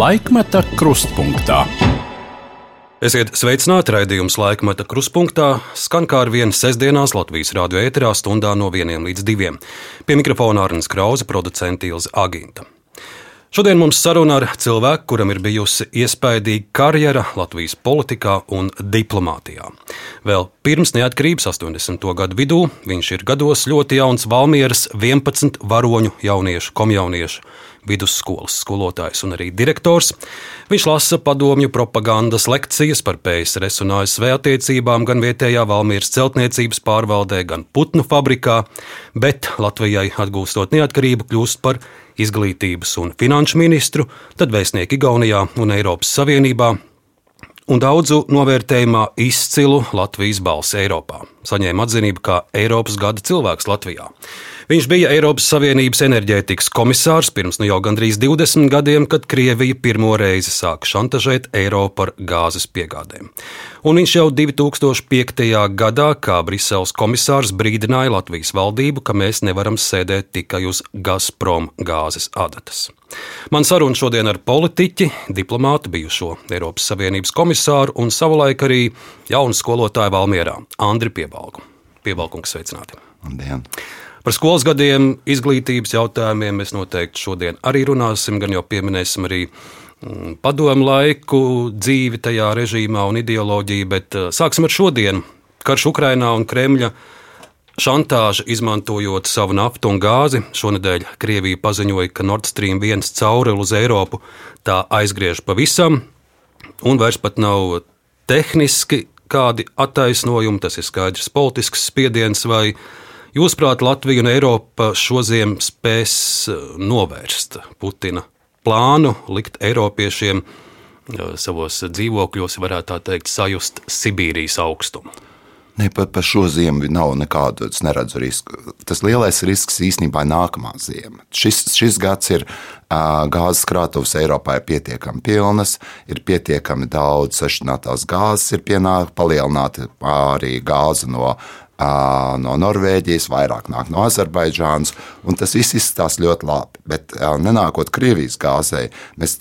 Laikmeta krustpunktā. Esiet sveicināti raidījums laikmeta krustpunktā. Skan kā ar vienu sestdienās Latvijas rādio ēterā stundā no 1 līdz 2. Pie mikrofona Arnēs Krause, producents Ilza Aginta. Šodien mums saruna ar cilvēku, kuram ir bijusi iespaidīga karjera Latvijas politikā un diplomātijā. Vēl pirms neatkarības 80. gadu vidū viņš ir gados ļoti jauns Valmieras 11 varoņu jauniešu komjauniešu vidusskolas skolotājs un arī direktors. Viņš lasa padomju propagandas lekcijas par PSRS un ASV attiecībām gan vietējā Valmieras celtniecības pārvaldē, gan putnu fabrikā, bet Latvijai atgūstot neatkarību kļūst par izglītības un finanšu ministru, tad vēstnieku Igaunijā un Eiropas Savienībā, un daudzu novērtējumā izcilu Latvijas balsi Eiropā. Saņēma atzinību kā Eiropas gada cilvēks Latvijā. Viņš bija Eiropas Savienības enerģētikas komisārs pirms nu jau gandrīz 20 gadiem, kad Krievija pirmo reizi sāka šantažēt Eiropu ar gāzes piegādēm. Un viņš jau 2005. gadā, kā Briseles komisārs, brīdināja Latvijas valdību, ka mēs nevaram sēdēt tikai uz Gazprom gāzes adatas. Man saruna šodien ar politiķi, diplomātu, bijušo Eiropas Savienības komisāru un savulaik arī jaunu skolotāju Valmierā, Andri Piebalgu. Piebalkungs, sveicināti! Labdien. Par skolas gadiem, izglītības jautājumiem mēs noteikti šodien arī runāsim, gan jau pieminēsim arī mm, padomu laiku, dzīvi tajā režīmā un ideoloģiju, bet eh, sāksim ar šodienu. Karš Ukrainā un Kremļa šantāža izmantojot savu naftu un gāzi. Šonadēļ Krievija paziņoja, ka Nord Stream 1 cauruli uz Eiropu tā aizgriež pavisam, un vairs pat nav tehniski kādi attaisnojumi, tas ir skaidrs politisks spiediens vai ne Jūsuprāt, Latvija un Eiropa šoziem spēs eh, novērst Putina plānu, likt Eiropiešiem eh, savos dzīvokļos, varētu tā teikt, sajust Sibīrijas augstumu? Ne, par, par šo ziemu nav nekādu, neredzu risku. Tas lielais risks īstenībā ir nākamā ziema. Šis, šis gads ir gāzes krātuves Eiropā ir pietiekami pilnas, ir pietiekami daudz sašķinātās gāzes, ir pienākta palielināta arī gāze no no Norvēģijas, vairāk nāk no Azerbaidžānas, un tas viss izskatās ļoti labi. Bet nenākot Krievijas gāzei, mēs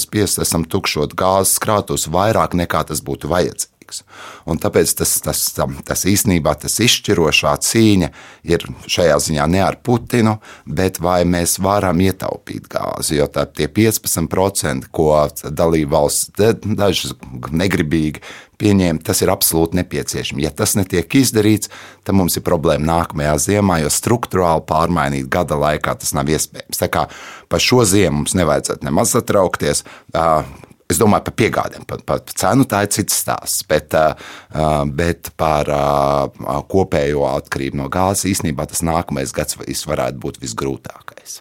spiest esam tukšot gāzes krātus vairāk nekā tas būtu vajadzīgs vajadzīgs. Un tāpēc tas, tas, tas īstenībā tas izšķirošā cīņa ir šajā ziņā ne ar Putinu, bet vai mēs varam ietaupīt gāzi. Jo tie 15%, ko dalībvalsts dažas negribīgi pieņēma, tas ir absolūti nepieciešams. Ja tas netiek izdarīts, tad mums ir problēma nākamajā ziemā, jo struktūrāli pārmainīt gada laikā tas nav iespējams. Tā kā par šo ziemu mums nevajadzētu nemaz satraukties. Es domāju par piegādēm, par, par cenu tā ir cits stāsts, bet, bet par kopējo atkarību no gāzes īstenībā tas nākamais gads varētu būt visgrūtākais.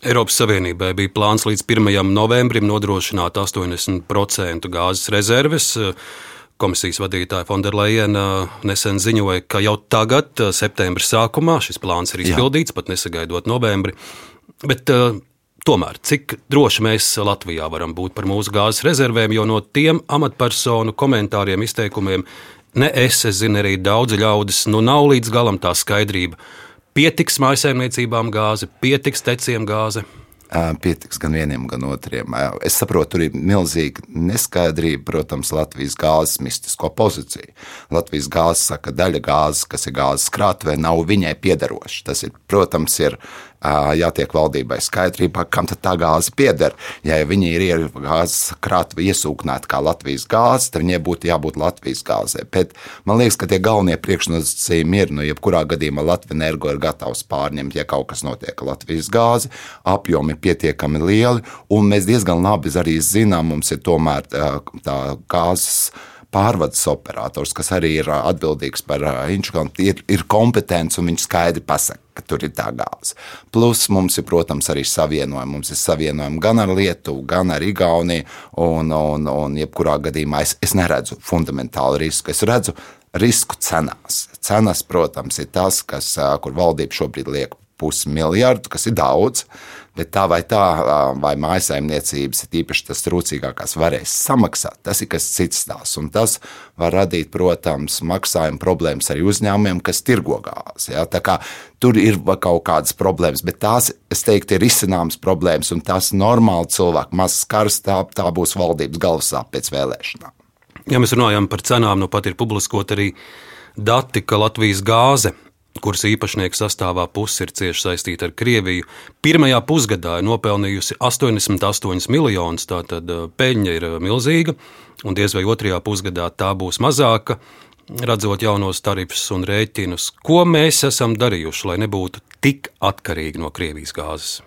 Eiropas Savienībai bija plāns līdz 1. novembrim nodrošināt 80% gāzes rezerves. Komisijas vadītāja Fonderleina nesen ziņoja, ka jau tagad, septembra sākumā, šis plāns ir izpildīts, Jā. pat nesagaidot novembri. Bet Tomēr, cik droši mēs Latvijā varam būt par mūsu gāzes rezervēm, jo no tiem amatpersonu komentāriem, izteikumiem, ne es, es zinu, arī daudzi ļaudis, nu nav līdz galam tā skaidrība. Pietiks mājsaimniecībām gāze, pietiks teciem gāze pietiks gan vieniem, gan otriem. Es saprotu, tur ir milzīga neskaidrība, protams, Latvijas gāzes mistisko pozīciju. Latvijas gāze saka, ka daļa gāzes, kas ir gāzes krātuvē, nav viņai piederoša. Tas, ir, protams, ir jātiek valdībai skaidrībā, kam tā gāze pieder. Ja viņi ir gāzes krātuve iesūknēti kā Latvijas gāze, tad viņai būtu jābūt Latvijas gāzē. Bet man liekas, ka tie galvenie priekšnosacījumi ir, nu, jebkurā gadījumā Latvijas energo ir gatavs pārņemt, ja kaut kas notiek Latvijas gāzi, apjomi pietiekami lieli, un mēs diezgan labi arī zinām, mums ir tomēr tā gāzes pārvades operators, kas arī ir atbildīgs par inčukantu, ir, ir kompetents un viņš skaidri pasaka, ka tur ir tā gāze. Plus mums ir, protams, arī savienojumi. Mums ir savienojumi gan ar Lietuvu, gan ar Igauniju, un, un, un jebkurā gadījumā es, es neredzu fundamentālu risku. Es redzu risku cenās. Cenas, protams, ir tas, kas, kur valdība šobrīd liek 4,5 miljardu, kas ir daudz. Bet tā vai tā, vai mājsaimniecības, īpaši tas trūcīgākās, varēs samaksāt, tas ir kas cits tās. Un tas var radīt, protams, maksājuma problēmas arī uzņēmumiem, kas tirgo gāzi. Ja? Tur ir kaut kādas problēmas, bet tās, es teiktu, ir izcināmas problēmas, un tās normāli cilvēki maz skars, tā, tā būs valdības galvasāp pēc vēlēšanām. Ja mēs runājam par cenām, nu pat ir publiskot arī dati, ka Latvijas gāze kuras īpašnieku sastāvā puse ir cieši saistīta ar Krieviju, pirmajā pusgadā ir nopelnījusi 88 miljonus. Tātad eh, peļņa ir eh, milzīga, un diez vai otrajā pusgadā tā būs mazāka. Redzot jaunos tarifus un rēķinus, ko mēs esam darījuši, lai nebūtu tik atkarīgi no Krievijas gāzes?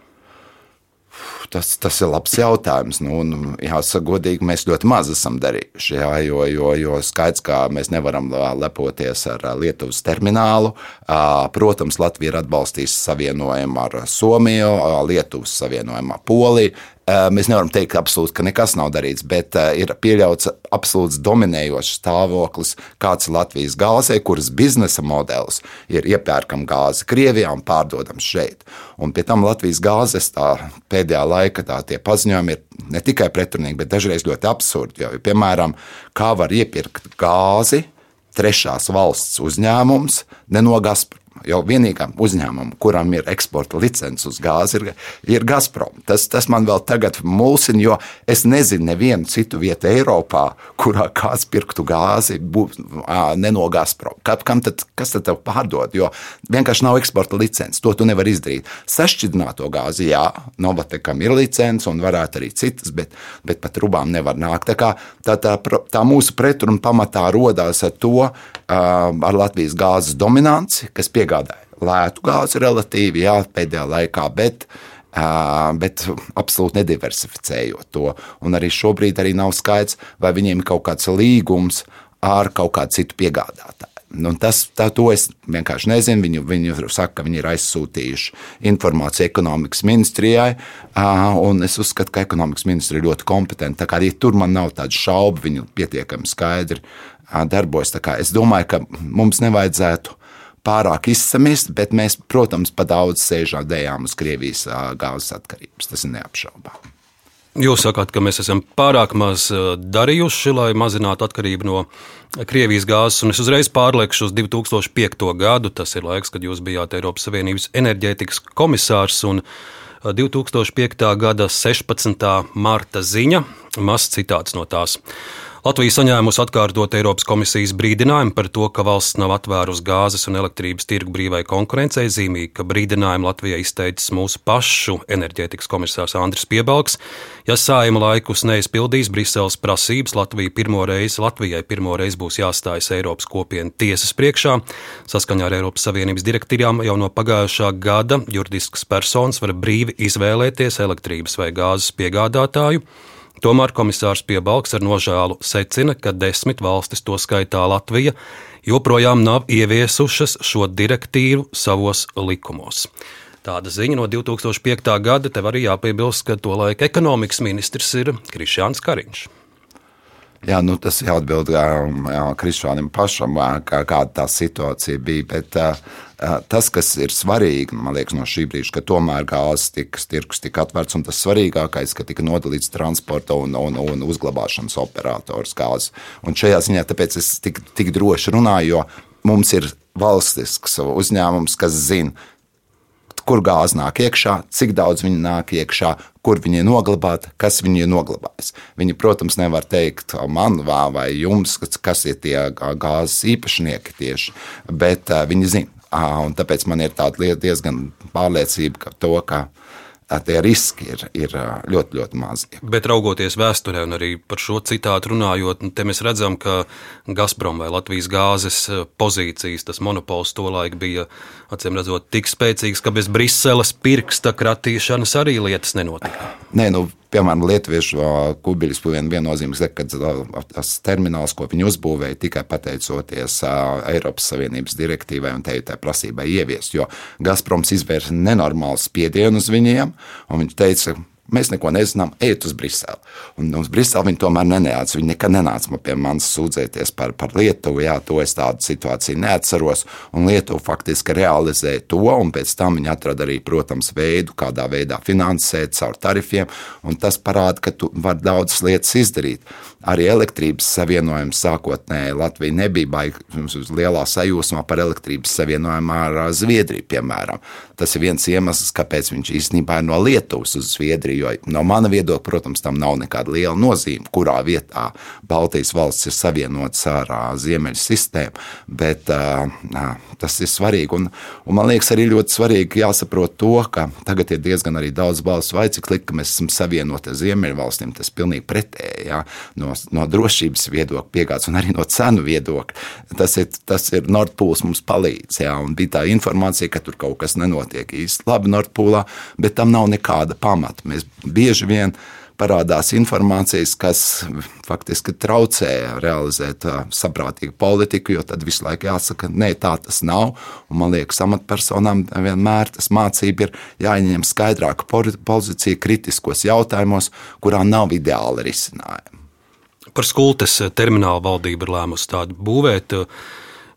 Tas, tas ir labs jautājums. Nu, un, jāsaka, godīgi, mēs ļoti maz esam darījuši. Jā, jo, jo, jo skaidrs, ka mēs nevaram lepoties ar Lietuvas terminālu. Protams, Latvija ir atbalstījusi savienojumu ar Somiju, Lietuvas savienojumu ar Poliju. Eh, mēs nevaram teikt, absolūti, ka nekas nav darīts, bet eh, ir pieļauts absolūts dominējošs stāvoklis, kāds ir Latvijas gāzē, kuras biznesa modelis ir iepērkam gāzi Krievijā un pārdodam šeit. Un pie tam Latvijas gāzes pēdējā laikā tā, paziņojumi ir ne tikai pretrunīgi, bet dažreiz ļoti absurdi. Jo, piemēram, kā var iepirkt gāzi trešās valsts uzņēmums ne no Gazprom jau vienīgam uzņēmumam, kuram ir eksporta licence uz gāzi, ir, ir Gazprom. Tas, tas man vēl tagad mulsina, jo es nezinu nevienu citu vietu Eiropā, kurā kāds pirktu gāzi būs, ne no Gazprom. Kam tad, kas tad tev pārdod? Jo vienkārši nav eksporta licence. To tu nevari izdarīt. Sašķidrināto gāzi, jā, Novatekam ir licence un varētu arī citas, bet, bet pat rubām nevar nākt. Tā, kā, tā, tā, tā mūsu pretruna pamatā rodās ar to, ar Latvijas gāzes dominanci, kas piegādāja lētu gāzi relatīvi jā, pēdējā laikā, bet, bet absolūti nediversificējot to. Un arī šobrīd arī nav skaidrs, vai viņiem ir kaut kāds līgums ar kaut kādu citu piegādātāju. Nu, tas, tā, to es vienkārši nezinu. Viņi, viņi saka, ka viņi ir aizsūtījuši informāciju ekonomikas ministrijai, un es uzskatu, ka ekonomikas ministrija ir ļoti kompetenta. Tā kā arī tur man nav tādu šaubu, viņi pietiekami skaidri darbojas. Es domāju, ka mums nevajadzētu pārāk izsamist, bet mēs, protams, pa daudz sēžam dējām uz Krievijas gāzes atkarības. Tas ir neapšaubāms. Jūs sakāt, ka mēs esam pārāk maz darījuši, lai mazinātu atkarību no Krievijas gāzes, un es uzreiz pārliekšu uz 2005. gadu. Tas ir laiks, kad jūs bijāt Eiropas Savienības enerģētikas komisārs. 2005. gada 16. marta ziņa, mazs citāts no tās. Latvija saņēmusi atkārtot Eiropas komisijas brīdinājumu par to, ka valsts nav atvērusi gāzes un elektrības tirgu brīvai konkurencei. Zīmīgi, ka brīdinājumu Latvijai izteicis mūsu pašu enerģētikas komisārs Andris Piebalgs. Ja sājuma laikus neizpildīs Briseles prasības, Latvija pirmo reizi, Latvijai pirmo reizi būs jāstājas Eiropas kopienu tiesas priekšā. Saskaņā ar Eiropas Savienības direktīvām jau no pagājušā gada juridisks personas var brīvi izvēlēties elektrības vai gāzes piegādātāju. Tomēr komisārs Piebalgs ar nožēlu secina, ka desmit valstis, to skaitā Latvija, joprojām nav ieviesušas šo direktīvu savos likumos. Tāda ziņa no 2005. gada tev arī jāpiebilst, ka tolaik ekonomikas ministrs ir Krišjāns Kariņš. Jā, nu, tas jāatbild Krišānam pašam, kā, kāda tā situācija bija. Bet, uh, tas, kas ir svarīgi, man liekas, no šī brīža, ka tomēr gāzes tirgus tika atvērts, un tas svarīgākais, ka tika nodalīts transporta un, un, un uzglabāšanas operators gāzes. Un šajā ziņā tāpēc es tik, tik droši runāju, jo mums ir valstisks uzņēmums, kas zina, kur gāze nāk iekšā, cik daudz viņa nāk iekšā, kur viņi ir noglabāti, kas viņi ir noglabājis. Viņi, protams, nevar teikt man vai jums, kas ir tie gāzes īpašnieki tieši, bet viņi zina. Un tāpēc man ir tāda diezgan pārliecība par to, ka tie riski ir, ir ļoti, ļoti mazi. Bet raugoties vēsturē, un arī par šo citātu runājot, te mēs redzam, ka Gazprom vai Latvijas gāzes pozīcijas, tas monopols tolaik bija acīm redzot tik spēcīgs, ka bez Briseles pirksta kratīšanas arī lietas nenotika. Nē, nu, piemēram, Lietuviešu kuģis bija viennozīmīgs, ka tas termināls, ko viņi uzbūvēja, tikai pateicoties Eiropas Savienības direktīvai un teitai prasībai ieviest. Jo Gazproms izvērsa nenormālu spiedienu uz viņiem, un viņš teica, mēs neko nezinām, ejiet uz Briseli. Un uz Briseli viņi tomēr nenāca. Viņi nekad nenāca pie manis sūdzēties par, par Lietuvu. Jā, to es tādu situāciju neatceros. Un Lietuva faktiski realizēja to, un pēc tam viņi atrada arī, protams, veidu, kādā veidā finansēt caur tarifiem. Tas parāda, ka tu vari daudzas lietas izdarīt. Arī elektrības savienojums sākotnēji Latvija nebija baigta lielā sajūsmā par elektrības savienojumu ar Zviedriju, piemēram. Tas ir viens iemesls, kāpēc viņš īstenībā ir no Lietuvas uz Zviedriju. Jo no mana viedokļa, protams, tam nav nekāda liela nozīme, kurā vietā Baltijas valsts ir savienotas ar Ziemeļu sistēmu. Bet tas ir svarīgi. Un, un man liekas, arī ļoti svarīgi jāsaprot to, ka tagad ir diezgan daudz balsu vai cik likt, ka mēs esam savienoti ar Ziemeļu valstīm. Tas ir pilnīgi pretēji ja? no, no drošības viedokļa, piegādes un arī no cenu viedokļa. Tas ir, tas ir Nordpūls mums palīdz. Ja? Un bija tā informācija, ka tur kaut kas nenotiek notiek īsti labi Nordpūlā, bet tam nav nekāda pamata. Mēs bieži vien parādās informācijas, kas faktiski traucē realizēt saprātīgu politiku, jo tad visu laiku jāsaka, nē, tā tas nav. Un man liekas, amatpersonām vienmēr tas mācība ir jāņem skaidrāka pozīcija kritiskos jautājumos, kurā nav ideāla risinājuma. Par skultes terminālu valdība ir lēmusi tādu būvēt.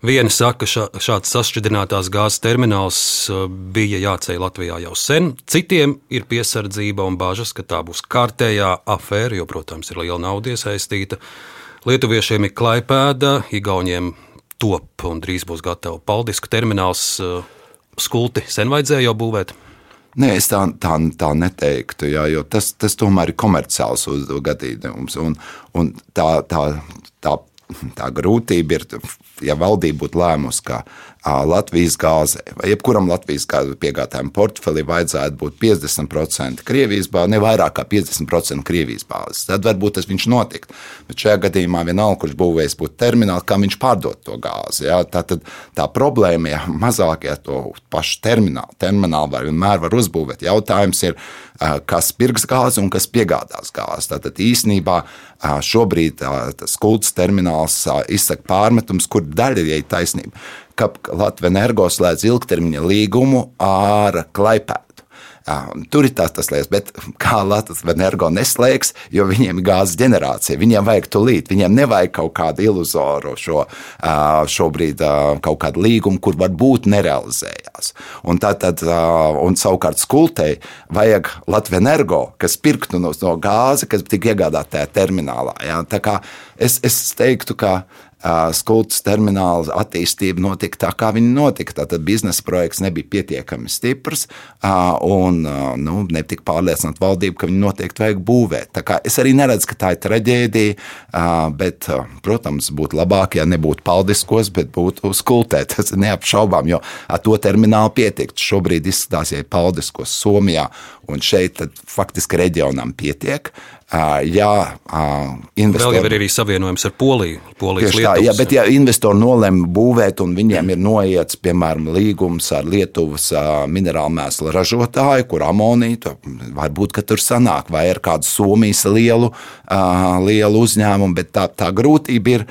Viena saka, ka šāds sašķidrinātās gāzes termināls uh, bija jāceļ Latvijā jau sen. Citiem ir piesardzība un bažas, ka tā būs kārtējā afēra, jo, protams, ir liela nauda iesaistīta. Lietuviešiem ir klaipēda, Igauniem top un drīz būs gatava Paldiska termināls. Uh, skulti sen vajadzēja jau būvēt. Nē, es tā, tā, tā neteiktu, jā, jo tas, tas tomēr ir komerciāls gadījums. Un, un tā, tā, tā tā grūtība ir, ja valdība būtu lēmusi, ka Latvijas gāze vai jebkuram Latvijas gāzes piegādātājam portfelī vajadzētu būt 50% Krievijas bāzes, ne vairāk kā 50% Krievijas bāzes. Tad varbūt tas viņš notikt. Bet šajā gadījumā vienalga, kurš būvējs būtu termināli, kā viņš pārdot to gāzi. Ja? Tā, tad, tā problēma, ja mazākie ja to pašu terminālu, terminālu var vienmēr var uzbūvēt. Jautājums ir, kas pirks gāzi un kas piegādās gāzi. Tātad īsnībā šobrīd tas kults termināls izsaka pārmetums, kur daļa ir taisnība ka Latvijas energo slēdz ilgtermiņa līgumu ar Klaipēdu. Tur ir tās, tas lietas, bet kā Latvijas energo neslēgs, jo viņiem ir gāzes ģenerācija. Viņiem vajag tulīt, viņiem nevajag kaut kādu iluzoru šo, šobrīd kaut kādu līgumu, kur varbūt nerealizējās. Un, tā, tad, un savukārt skultei vajag Latvijas energo, kas pirktu no, no gāzi, kas tika iegādāta tajā terminālā. Ja? Tā kā es, es teiktu, ka skultas termināla attīstība notika tā, kā viņa notika. Tātad biznesa projekts nebija pietiekami stiprs, un nu, netika pārliecināta valdība, ka viņu noteikti vajag būvēt. Es arī neredzu, ka tā ir traģēdija, bet, protams, būtu labāk, ja nebūtu paldiskos, bet būtu skultē. Tas ir neapšaubām, jo ar to terminālu pietikt. Šobrīd izskatās, ja ir paldiskos Somijā, un šeit faktiski reģionam pietiek. Jā, investori. Vēl ir arī savienojums ar Poliju. Polijas Tieši tā, jā, bet ja investori nolēma būvēt un viņiem ir noiets, piemēram, līgums ar Lietuvas minerālu mēslu ražotāju, kur amonītu, varbūt, ka tur sanāk, vai ar kādu Somijas lielu, lielu uzņēmumu, bet tā, tā grūtība ir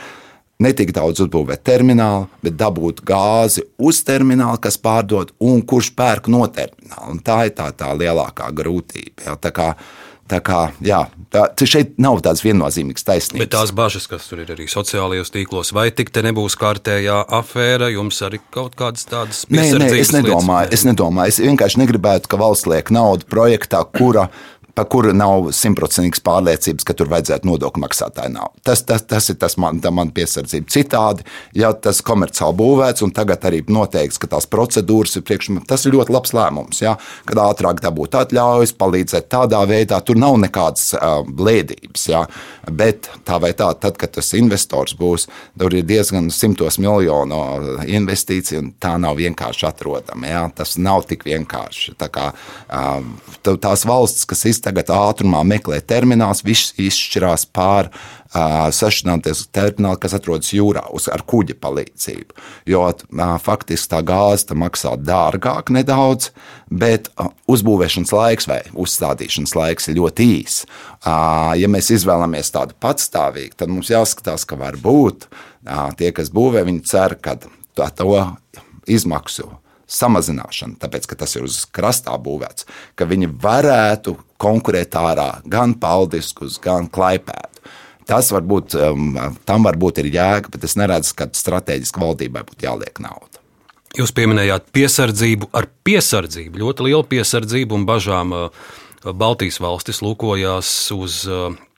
ne tik daudz uzbūvēt terminālu, bet dabūt gāzi uz terminālu, kas pārdod un kurš pērk no termināla. Un tā ir tā, tā lielākā grūtība. Ja, tā kā, Tā kā, jā, tā, šeit nav tādas viennozīmīgas taisnības. Bet tās bažas, kas tur ir arī sociālajos tīklos, vai tik te nebūs kārtējā afēra, jums arī kaut kādas tādas nē, nē, es nedomāju, lietas? es nedomāju. Es vienkārši negribētu, ka valsts liek naudu projektā, kura par kuru nav simtprocentīgas pārliecības, ka tur vajadzētu nodokļu maksātāju naudu. Tas, tas, tas ir tas man, man piesardzība. Citādi, ja tas komerciāli būvēts un tagad arī noteikts, ka tās procedūras ir priekšā, tas ir ļoti labs lēmums. Ja? Kad ātrāk dabūt atļaujas, palīdzēt tādā veidā, tur nav nekādas uh, blēdības. Ja? Bet tā vai tā, tad, kad tas investors būs, tur ir diezgan simtos miljonu investīciju, un tā nav vienkārši atrodama. Ja? Tas nav tik vienkārši. Tā kā, uh, tās valsts, kas izdarīja tagad ātrumā meklē termināls, viss izšķirās pār uh, sašķināties terminālu, kas atrodas jūrā uz, ar kuģa palīdzību. Jo uh, faktiski tā gāze maksā dārgāk nedaudz, bet uh, uzbūvēšanas laiks vai uzstādīšanas laiks ir ļoti īs. Ja mēs izvēlamies tādu patstāvīgu, tad mums jāskatās, ka varbūt uh, tie, kas būvē, viņi cer, ka to izmaksu samazināšana, tāpēc ka tas ir uz krastā būvēts, ka viņi varētu konkurēt ārā gan Paldiskus, gan Klaipēdu. Tas varbūt, um, tam varbūt ir jēga, bet es neredzu, ka strateģiski valdībai būtu jāliek nauda. Jūs pieminējāt piesardzību ar piesardzību, ļoti lielu piesardzību un bažām. Baltijas valstis lūkojās uz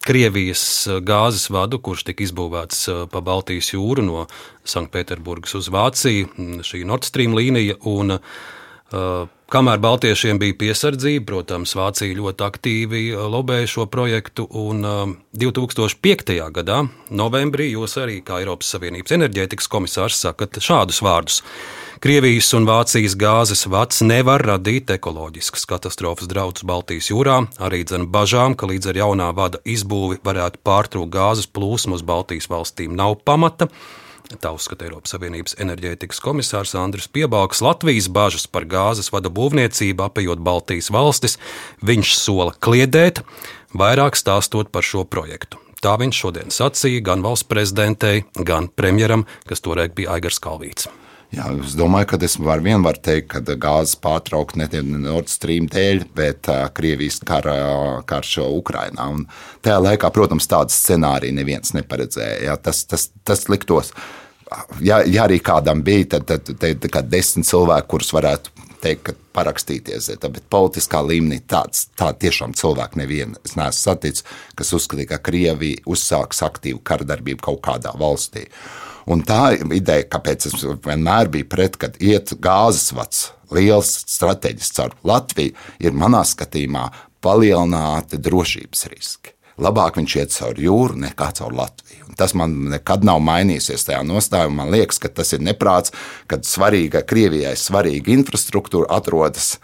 Krievijas gāzes vadu, kurš tika izbūvēts pa Baltijas jūru no Sanktpēterburgas uz Vāciju, šī Nord Stream līnija. Un, uh, Kamēr Baltiešiem bija piesardzība, protams, Vācija ļoti aktīvi lobēja šo projektu, un 2005. gadā, novembrī, jūs arī kā Eiropas Savienības enerģētikas komisārs sakat šādus vārdus. Krievijas un Vācijas gāzes vats nevar radīt ekoloģiskas katastrofas draudus Baltijas jūrā, arī dzen bažām, ka līdz ar jaunā vada izbūvi varētu pārtrūkt gāzes plūsmu uz Baltijas valstīm nav pamata. Tā uzskata Eiropas Savienības enerģētikas komisārs Andris Piebalgs. Latvijas bažas par gāzes vada būvniecību apējot Baltijas valstis. Viņš sola kliedēt, vairāk stāstot par šo projektu. Tā viņš šodien sacīja gan valsts prezidentei, gan premjeram, kas toreiz bija Aigars Kalvīts. Jā, es domāju, ka es varu vien var teikt, ka gāzes pārtraukt ne Nord Stream dēļ, bet uh, Krievijas kara, karš Ukrainā. Un tajā laikā, protams, tādu scenāriju neviens neparedzēja. Jā, tas, tas, tas liktos, ja, ja arī kādam bija, tad, tad, tad, tad, tad desmit cilvēki, kurus varētu teikt, ka parakstīties. Bet politiskā līmenī tāds tā tiešām cilvēku nevienu es neesmu saticis, kas uzskatīja, ka Krievija uzsāks aktīvu kardarbību kaut kādā valstī. Un tā ideja, kāpēc es vienmēr biju pret, kad iet gāzes vats, liels strateģisks caur Latviju, ir manā skatījumā palielināti drošības riski. Labāk viņš iet caur jūru nekā caur Latviju. Un tas man nekad nav mainījies tajā nostājā. Man liekas, ka tas ir neprāts, kad svarīga Krievijai svarīga infrastruktūra atrodas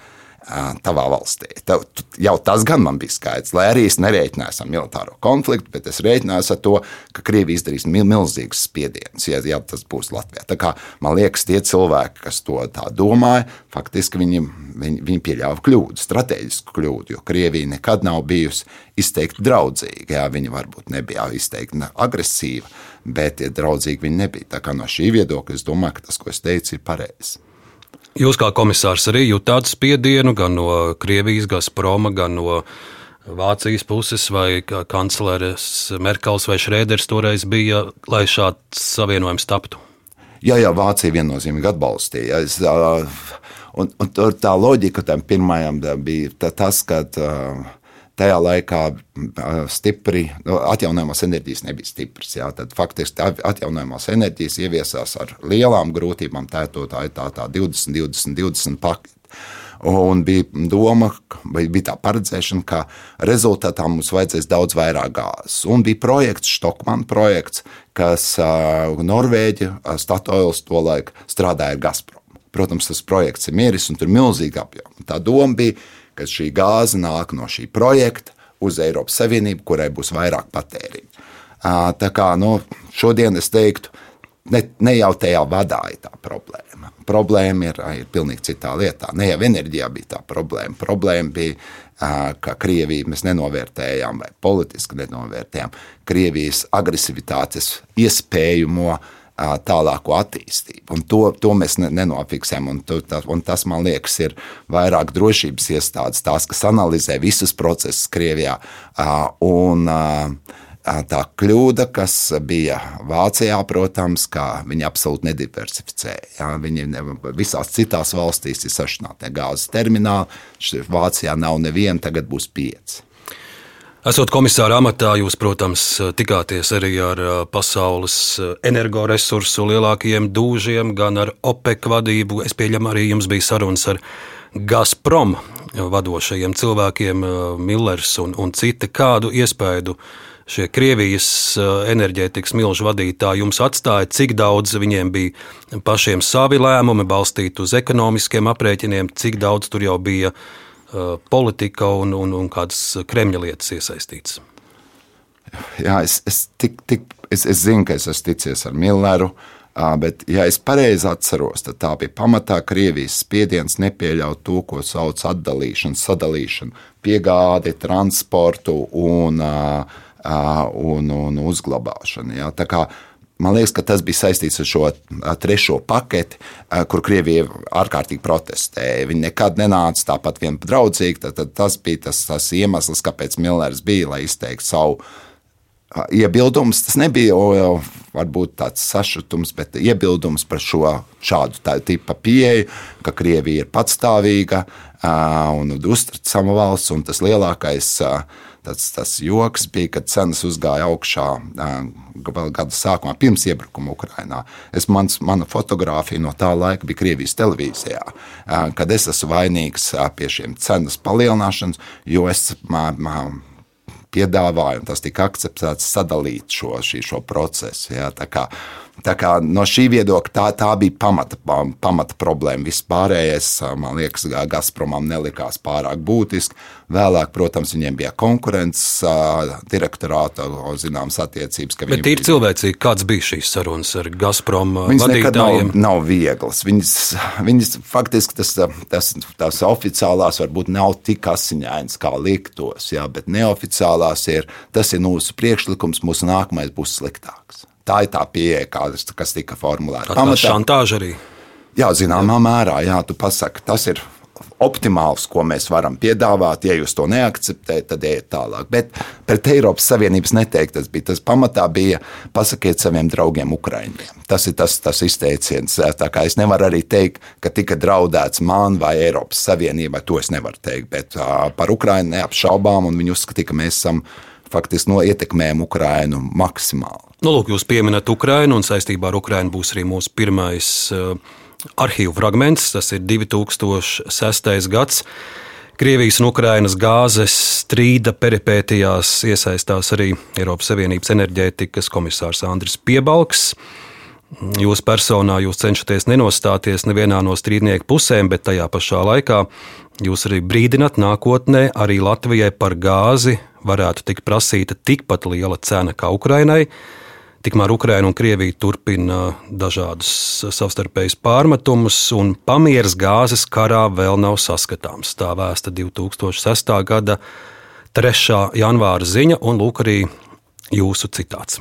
tavā valstī. Tev, jau tas gan man bija skaidrs, lai arī es nerēķinājos ar militāro konfliktu, bet es rēķinājos ar to, ka Krievija izdarīs milzīgus spiedienus, ja, ja tas būs Latvijā. Tā kā man liekas, tie cilvēki, kas to tā domāja, faktiski viņi, viņi, viņi pieļāva kļūdu, strateģisku kļūdu, jo Krievija nekad nav bijusi izteikti draudzīga. Jā, viņa varbūt nebija izteikti agresīva, bet draudzīgi viņa nebija. Tā kā no šī viedokļa es domāju, ka tas, ko es teicu, ir pareizi. Jūs kā komisārs arī jutāt spiedienu gan no Krievijas, Gazproma, gan no Vācijas puses, vai kancleres Merkels vai Šrēders toreiz bija, lai šāds savienojums taptu? Jā, jā, Vācija viennozīmīgi atbalstīja. Es, un, un tā loģika tam pirmajam bija tas, ka tajā laikā stipri atjaunojamās enerģijas nebija stipras. Jā, tad faktiski atjaunojamās enerģijas ieviesās ar lielām grūtībām. Tā, tā ir tā, tā 20, 20, 20 paketi. Un bija doma, vai bija tā paredzēšana, ka rezultātā mums vajadzēs daudz vairāk gāzes. Un bija projekts, Stokmana projekts, kas uh, Norvēģija, Statoils to laiku strādāja ar Gazprom. Protams, tas projekts ir mieris un tur ir milzīga apjoma. Tā doma bija, ka šī gāze nāk no šī projekta uz Eiropas Savienību, kurai būs vairāk patēriņa. Tā kā nu, šodien es teiktu, ne, ne jau tajā vadā ir tā problēma. Problēma ir, ir pilnīgi citā lietā. Ne jau enerģijā bija tā problēma. Problēma bija, ka Krieviju mēs nenovērtējām vai politiski nenovērtējām Krievijas agresivitātes iespējamo uh, tālāko attīstību. Un to, to mēs nenofiksējam. Un, to, tā, un tas, man liekas, ir vairāk drošības iestādes, tās, kas analizē visus procesus Krievijā. Un, Tā kļūda, kas bija Vācijā, protams, ka viņi absolūti nediversificēja. Ja, viņi visās citās valstīs ir sašķināti gāzes termināli, Vācijā nav neviena, tagad būs pieci. Esot komisāra amatā, jūs, protams, tikāties arī ar pasaules energoresursu lielākajiem dūžiem, gan ar OPEC vadību. Es pieņemu, arī jums bija sarunas ar Gazprom vadošajiem cilvēkiem, Millers un, un citi. Kādu iespēju šie Krievijas enerģētikas milžu vadītāji jums atstāja, cik daudz viņiem bija pašiem savi lēmumi balstīti uz ekonomiskiem aprēķiniem, cik daudz tur jau bija politika un, un, un kādas Kremļa lietas iesaistītas? Jā, es, es, tik, tik, es, es zinu, ka es esmu ticies ar Milleru. Bet, ja es pareizi atceros, tad tā bija pamatā Krievijas spiediens nepieļaut to, ko sauc par atdalīšanu, sadalīšanu, piegādi, transportu un, un, un uzglabāšanu. Ja? Tā kā Man liekas, ka tas bija saistīts ar šo trešo paketi, kur Krievija ārkārtīgi protestēja. Viņi nekad nenāca tāpat vien draudzīgi. Tad, tad tas bija tas, tas iemesls, kāpēc Millers bija, lai izteiktu savu iebildums. Tas nebija jau varbūt tāds sašutums, bet iebildums par šo šādu tipu pieeju, ka Krievija ir patstāvīga un uzticama valsts, un tas lielākais tas, tas joks bija, kad cenas uzgāja augšā vēl gada sākumā, pirms iebrukuma Ukrajinā. Es, mans, mana fotografija no tā laika bija Krievijas televīzijā, kad es esmu vainīgs pie šiem cenas palielināšanas, jo es. Man, man, piedāvāja, un tas tika akceptēts sadalīt šo, šī, šo procesu. Ja, tā kā, tā kā no šī viedokļa tā, tā bija pamata, pamata problēma. Viss pārējais, man liekas, Gazpromam nelikās pārāk būtiski. Vēlāk, protams, viņiem bija konkurences direktorāta zināmas attiecības. Bet ir cilvēcīgi, kāds bija šīs sarunas ar Gazprom viņas vadītājiem? Nav, nav vieglas. Viņas, viņas faktiski tas, tas, tās oficiālās varbūt nav tik asiņainas, kā liktos, jā, bet neoficiālās ir, tas ir mūsu priekšlikums, mūsu nākamais būs sliktāks. Tā ir tā pieeja, kas tika formulēta. Tā ir šantāža arī. Jā, zināmā mērā, jā, tu pasaki, tas ir optimāls, ko mēs varam piedāvāt. Ja jūs to neakceptējat, tad ejiet tālāk. Bet pret Eiropas Savienības neteikt, tas bija tas pamatā, bija pasakiet saviem draugiem, Ukraiņiem. Tas ir tas, tas izteiciens. Es nevaru arī teikt, ka tika draudēts man vai Eiropas Savienībai, to es nevaru teikt. Bet par Ukraiņu neapšaubām, un viņi uzskatīja, ka mēs esam faktiski no ietekmējam Ukrainu maksimāli. Nu, lūk, jūs pieminat Ukrainu, un saistībā ar Ukrainu būs arī mūsu pirmais uh, arhīvu fragments, tas ir 2006. gads. Krievijas un Ukrainas gāzes strīda peripētijās iesaistās arī Eiropas Savienības enerģētikas komisārs Andris Piebalgs. Jūs personā jūs cenšaties nenostāties nevienā no strīdnieku pusēm, bet tajā pašā laikā jūs arī brīdināt nākotnē arī Latvijai par gāzi varētu tikt prasīta tikpat liela cena kā Ukrainai. Tikmēr Ukraina un Krievija turpina dažādus savstarpējus pārmetumus, un pamieris gāzes karā vēl nav saskatāms. Tā vēsta 2006. gada 3. janvāra ziņa, un lūk arī jūsu citāts.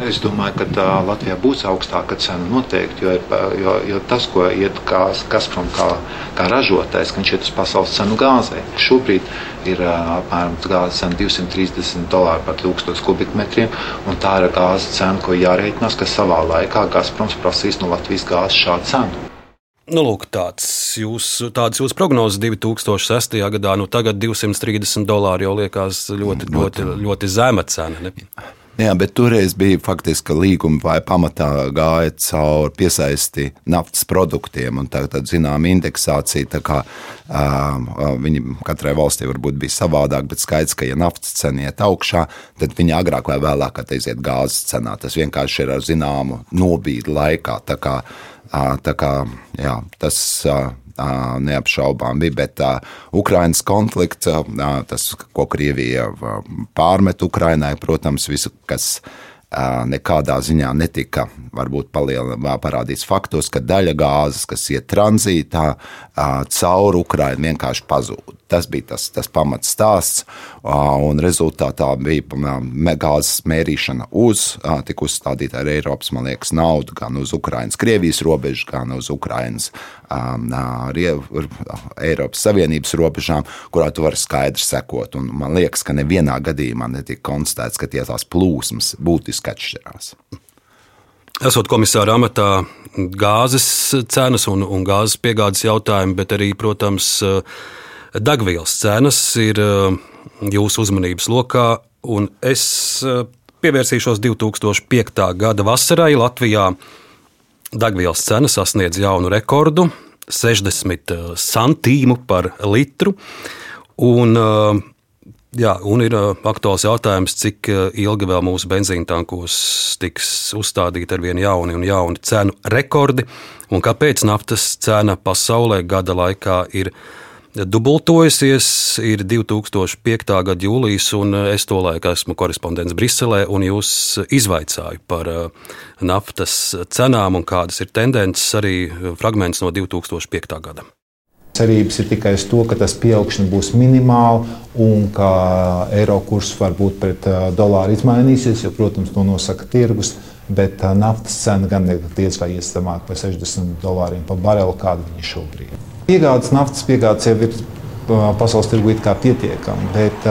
Es domāju, ka tā Latvijā būs augstāka cena noteikti, jo, jo, jo tas, ko iet Gazprom kā, kā ražotājs, ka viņš iet uz pasaules cenu gāzei. Šobrīd ir apmēram gāzes cena 230 dolāri par 1000 kubikmetriem, un tā ir gāzes cena, ko jārēķinās, ka savā laikā Gazproms prasīs no Latvijas gāzes šādu cenu. Nu, lūk, tāds jūs, tādas jūsu prognozes 2006. gadā, nu tagad 230 dolāri jau liekas ļoti, ļoti, ļoti zema cena. Ne? Jā, bet toreiz bija faktiski līguma vai pamatā gāja cauri piesaisti naftas produktiem, un tā ir zināma indeksācija. Tā kā, uh, viņi katrai valstī varbūt bija savādāk, bet skaidrs, ka, ja naftas cena iet augšā, tad viņi agrāk vai vēlāk iziet gāzes cenā. Tas vienkārši ir ar zināmu nobīdi laikā. Tā kā, uh, tā kā, jā, tas, uh, neapšaubām bija. Bet Ukraiņas konflikts, tas, ko Krievija pārmet Ukraiņai, protams, visu, kas nekādā ziņā netika varbūt parādīts faktos, ka daļa gāzes, kas iet tranzītā cauri Ukraiņai, vienkārši pazūd. Tas bija tas, tas pamats stāsts, un rezultātā bija gāzes mērīšana uz, tika uzstādīta ar Eiropas, liekas, naudu gan uz Ukraiņas, Krievijas robežu, gan uz Ukraiņas, Eiropas Savienības robežām, kurā tu vari skaidri sekot. Un man liekas, ka nevienā gadījumā netika konstatēts, ka tie tās plūsmas būtiski atšķirās. Esot komisāra amatā, gāzes cenas un, un gāzes piegādes jautājumi, bet arī, protams, degvielas cenas ir eh, jūsu uzmanības lokā. Es eh, pievērsīšos 2005. gada vasarai Latvijā. Degvielas cena sasniedz jaunu rekordu - 60 eh, centīmu par litru. Un, jā, un ir aktuāls jautājums, cik ilgi vēl mūsu benzīna tankos tiks uzstādīti ar vien jauni un jauni cenu rekordi, un kāpēc naftas cena pasaulē gada laikā ir dubultojusies. Ir 2005. gada jūlijas, un es to laiku esmu korespondents Briselē, un jūs izvaicāju par uh, naftas cenām un kādas ir tendences, arī fragments no 2005. gada. Cerības ir tikai uz to, ka tas pieaugšana būs minimāla un ka eiro kurs varbūt pret uh, dolāru izmainīsies, jo, protams, to nosaka tirgus. bet naftas cena gan ir diez vai ies zemāk par 60 dolāriem par barelu, kāda viņa šobrīd ir. Piegādes naftas piegādes jau ir pasaules tirgu pietiekami, bet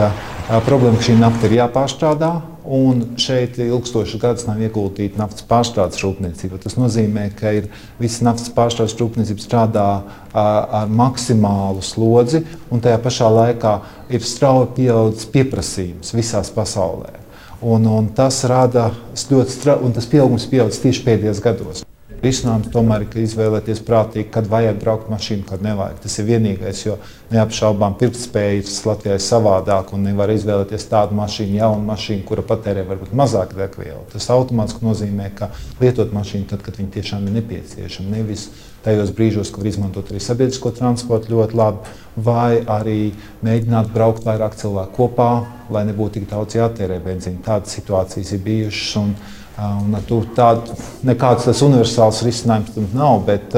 problēma, ka šī nafta ir jāpārstrādā. Un šeit ilgstošas gadus nav ieguldīta naftas pārstrādes rūpniecība. Tas nozīmē, ka ir visa naftas pārstrādes rūpniecība strādā ar maksimālu slodzi, un tajā pašā laikā ir strauji pieaudzis pieprasījums visās pasaulē. Un, un tas rada ļoti strauji, un tas pieaugums pieaudzis tieši pēdējos gados. Risinājums tomēr ir izvēlēties prātīgi, kad vajag braukt mašīnu, kad nevajag. Tas ir vienīgais, jo neapšaubām pirktspējas Latvijā ir savādāk un nevar izvēlēties tādu mašīnu, jaunu mašīnu, kura patērē varbūt mazāk degvielu. Tas automātiski nozīmē, ka lietot mašīnu tad, kad viņa tiešām ir nepieciešama. Nevis tajos brīžos, kad var izmantot arī sabiedrisko transportu ļoti labi, vai arī mēģināt braukt vairāk cilvēku kopā, lai nebūtu tik daudz jātērē benzīna. Tādas situācijas ir bijušas. Un tur tādu nekāds tas universāls risinājums tam nav, bet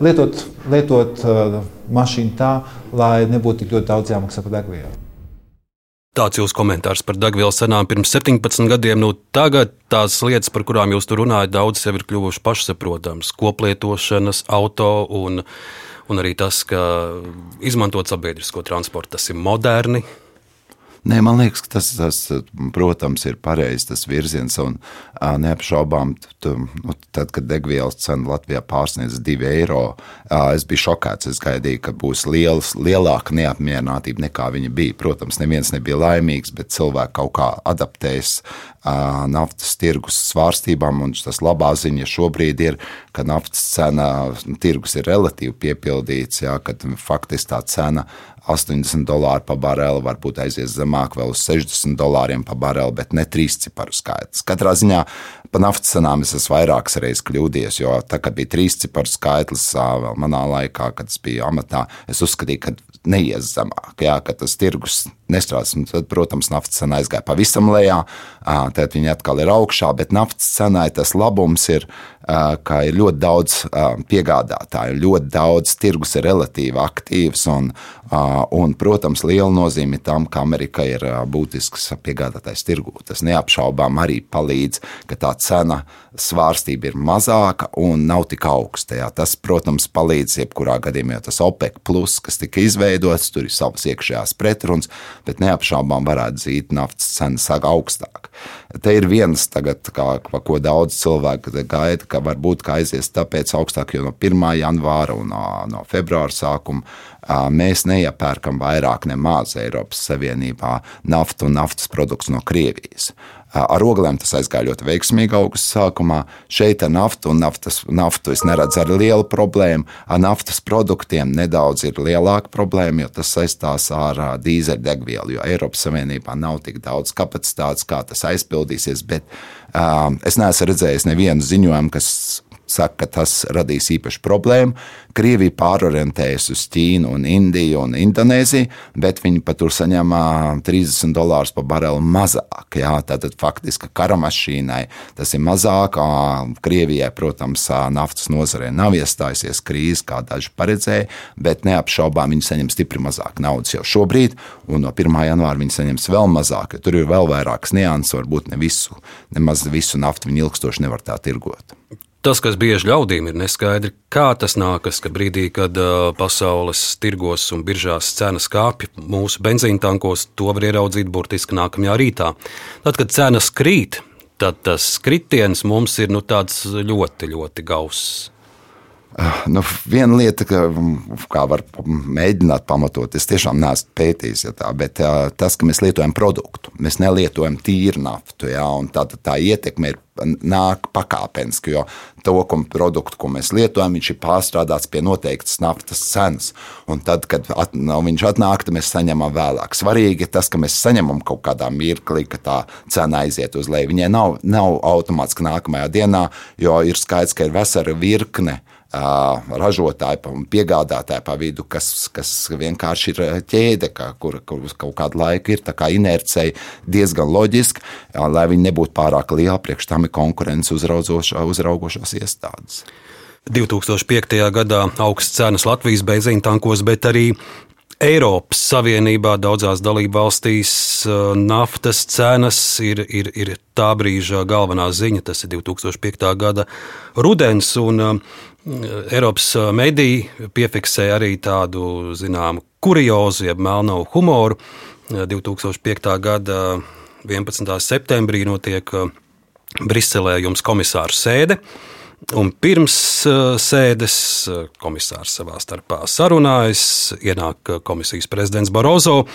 lietot, lietot mašīnu tā, lai nebūtu tik ļoti daudz jāmaksā par degvielu. Tāds jūsu komentārs par degvielas cenām pirms 17 gadiem. Nu, tagad tās lietas, par kurām jūs tur runājat, daudz jau ir kļuvušas pašsaprotamas. Koplietošanas, auto un, un arī tas, ka izmantot sabiedrisko transportu, tas ir moderni, Nē, man liekas, ka tas, tas protams, ir pareizs tas virziens. Un, neapšaubām, nu, tad, kad degvielas cena Latvijā pārsniedz 2 eiro, es biju šokēts. Es gaidīju, ka būs liels, lielāka neapmierinātība nekā viņa bija. Protams, neviens nebija laimīgs, bet cilvēki kaut kā adaptējas naftas tirgus svārstībām. Tas labā ziņa šobrīd ir, ka naftas cena tirgus ir relatīvi piepildīts, jā, kad faktiski tā cena 80 dolāri par bareli, varbūt aizies zemāk, vēl uz 60 dolāriem par bareli, bet ne trīs ciparu skaitlis. Katrā ziņā pa naftas cenām es esmu vairākas reizes kļūdījies, jo tā, kad bija trīs ciparu skaitlis, vēl manā laikā, kad es biju amatā, es uzskatīju, ka neies zemāk, jā, ka tas tirgus nestrādās. Tad, protams, naftas cena aizgāja pavisam lejā, tad viņi atkal ir augšā, bet naftas cenai tas labums ir, ka ir ļoti daudz piegādātāju, ļoti daudz tirgus ir relatīvi aktīvs un, un protams, liela nozīme tam, ka Amerika ir būtisks piegādātājs tirgū. Tas neapšaubām arī palīdz, ka tā cena svārstība ir mazāka un nav tik augsta. Jā. Tas, protams, palīdz jebkurā gadījumā, jo tas OPEC, plus, kas tika izveidots, tur ir savas iekšējās pretrunas, bet neapšaubām varētu zīt naftas cena sāk augstāk. Te ir viens tagad, kā, ko daudz cilvēku gaida, ka varbūt ka aizies tāpēc augstāk, jo no 1. janvāra un no, no februāra sākuma mēs neiepērkam vairāk nemaz Eiropas Savienībā naftu un naftas produktus no Krievijas. Ar oglēm tas aizgāja ļoti veiksmīgi augustā sākumā. Šeit ar naftu un naftas, naftu es neredzu arī lielu problēmu. Ar naftas produktiem nedaudz ir lielāka problēma, jo tas saistās ar dīzeļdegvielu, jo Eiropas Savienībā nav tik daudz kapacitātes, kā tas aizpildīsies. Bet um, es neesmu redzējis nevienu ziņojumu, kas saka, ka tas radīs īpašu problēmu. Krievija pārorientējas uz Ķīnu, un Indiju un Indonēziju, bet viņi pat tur saņem 30 dolārus par bareli mazāk. Jā, tātad faktiski kara mašīnai tas ir mazāk. Krievijai, protams, naftas nozarē nav iestājusies krīze, kā daži paredzēja, bet neapšaubām viņi saņem stipri mazāk naudas jau šobrīd, un no 1. janvāra viņi saņems vēl mazāk. Tur ir vēl vairākas nianses, varbūt ne visu, nemaz visu naftu viņi ilgstoši nevar tā tirgot. Tas, kas bieži ļaudīm ir neskaidri, kā tas nākas, ka brīdī, kad pasaules tirgos un biržās cenas kāpj mūsu benzīna tankos, to var ieraudzīt burtiski nākamajā rītā. Tad, kad cenas krīt, tad tas kritiens mums ir nu, ļoti, ļoti gauss. Nu, viena lieta, ka, kā var mēģināt pamatot, es tiešām neesmu pētījis, ja tā, bet tas, ka mēs lietojam produktu, mēs nelietojam tīru naftu, ja, un tā, tā ietekme ir nāk pakāpeniski, jo to ko produktu, ko mēs lietojam, viņš ir pārstrādāts pie noteiktas naftas cenas. Un tad, kad at, no, viņš atnāk, tad mēs saņemam vēlāk. Svarīgi ir tas, ka mēs saņemam kaut kādā mirklī, ka tā cena aiziet uz leju. Viņai nav, nav automātiski nākamajā dienā, jo ir skaidrs, ka ir vesela virkne ražotāji un piegādātāji pa vidu, kas, kas vienkārši ir ķēde, kur, kur uz kaut kādu laiku ir inercija diezgan loģiska, lai viņi nebūtu pārāk liela. Priekš tam ir konkurence uzraugošās iestādes. 2005. gadā augsts cenas Latvijas benzīna tankos, bet arī Eiropas Savienībā daudzās dalībvalstīs naftas cenas ir, ir, ir tā brīža galvenā ziņa. Tas ir 2005. gada rudens, un Eiropas mediji piefiksēja arī tādu zināmu kuriozu, jeb melno humoru. 2005. gada 11. septembrī notiek Briselē jums komisāru sēde. Un pirms uh, sēdes uh, komisārs savā starpā sarunājas, ienāk uh, komisijas prezidents Barozo,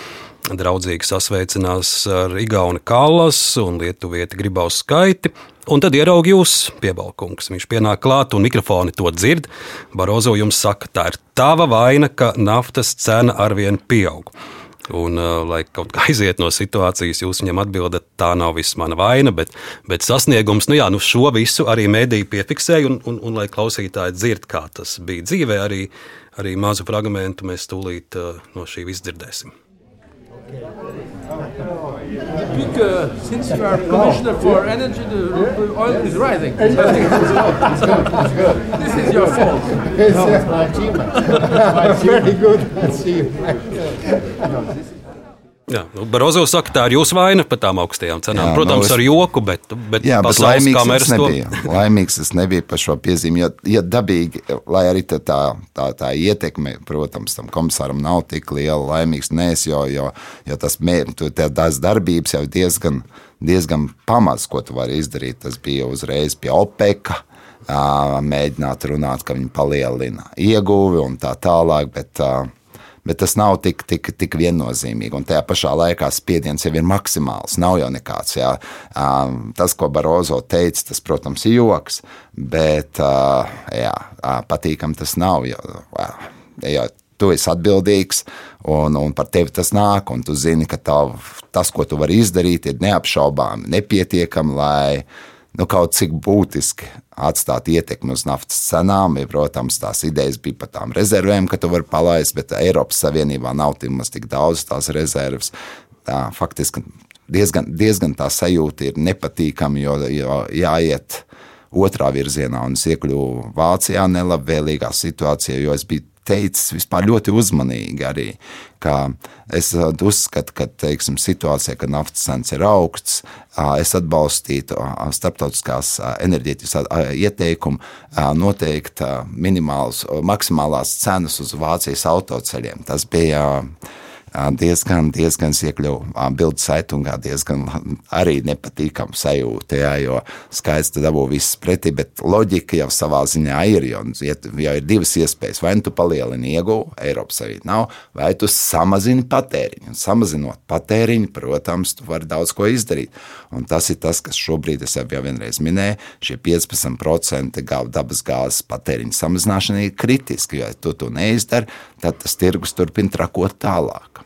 draudzīgi sasveicinās ar Igauni Kallas un Lietuvieti Gribaus skaiti, un tad ieraug jūs, piebalkungs. Viņš pienāk klāt un mikrofoni to dzird. Barozo jums saka, tā ir tava vaina, ka naftas cena arvien pieaug. Un, uh, lai kaut kā aiziet no situācijas, jūs viņam atbildat, tā nav viss mana vaina, bet, bet sasniegums, nu jā, nu šo visu arī mēdīji piefiksēja, un, un, un lai klausītāji dzird, kā tas bija dzīvē, arī, arī mazu fragmentu mēs tūlīt uh, no šī izdzirdēsim. Big, uh, since you are commissioner for energy, the oil is rising. It's good. It's good. This is your fault. It's my achievement. Very good. See you. Jā, nu, Barozo saka, tā ir jūsu vaina par tām augstajām cenām. Jā, Protams, nu, es... ar joku, bet, bet, jā, bet laimīgs es nebiju. To... laimīgs es nebiju par šo piezīmi, jo, ja dabīgi, lai arī tā, tā, tā, ietekme, protams, tam komisāram nav tik liela, laimīgs nes, jo, jo, jo tas mērķis, tās darbības jau diezgan, diezgan pamats, ko tu vari izdarīt. Tas bija uzreiz pie OPEC mēģināt runāt, ka viņi palielina ieguvi un tā tālāk. Bet, bet tas nav tik, tik, tik viennozīmīgi. Un tajā pašā laikā spiediens jau ir maksimāls. Nav jau nekāds. Jā. Tas, ko Barozo teica, tas, protams, ir joks, bet jā, patīkam tas nav. Jo, jo tu esi atbildīgs, un, un par tevi tas nāk, un tu zini, ka tav, tas, ko tu vari izdarīt, ir neapšaubāmi nepietiekami, lai nu, kaut cik būtiski atstāt ietekmi uz naftas cenām. Ja, protams, tās idejas bija par tām rezervēm, ka tu vari palaist, bet Eiropas Savienībā nav tik daudz tās rezerves. Tā, faktiski diezgan, diezgan tā sajūta ir nepatīkama, jo, jo jāiet otrā virzienā, un es iekļuvu Vācijā nelabvēlīgā situācijā, jo es biju teicis vispār ļoti uzmanīgi arī, es uh, uzskatu, ka teiksim, situācijā, kad naftas cenas ir augsts, es atbalstītu starptautiskās enerģētikas ieteikumu noteikt minimālas, maksimālās cenas uz Vācijas autoceļiem. Tas bija diezgan, diezgan iekļuva bildes saitungā, diezgan arī nepatīkama sajūta, jā, jo skaidrs, ka dabū viss pretī, bet loģika jau savā ziņā ir, jo jau ir divas iespējas. Vai nu tu palielini ieguvu, Eiropas Savienība nav, vai tu samazini patēriņu. Un samazinot patēriņu, protams, tu vari daudz ko izdarīt. Un tas ir tas, kas šobrīd, es jau vienreiz minēju, šie 15% dabas gāzes patēriņa samazināšana ir kritiski, jo ja tu to neizdari, tad tas tirgus turpina trakot tālāk.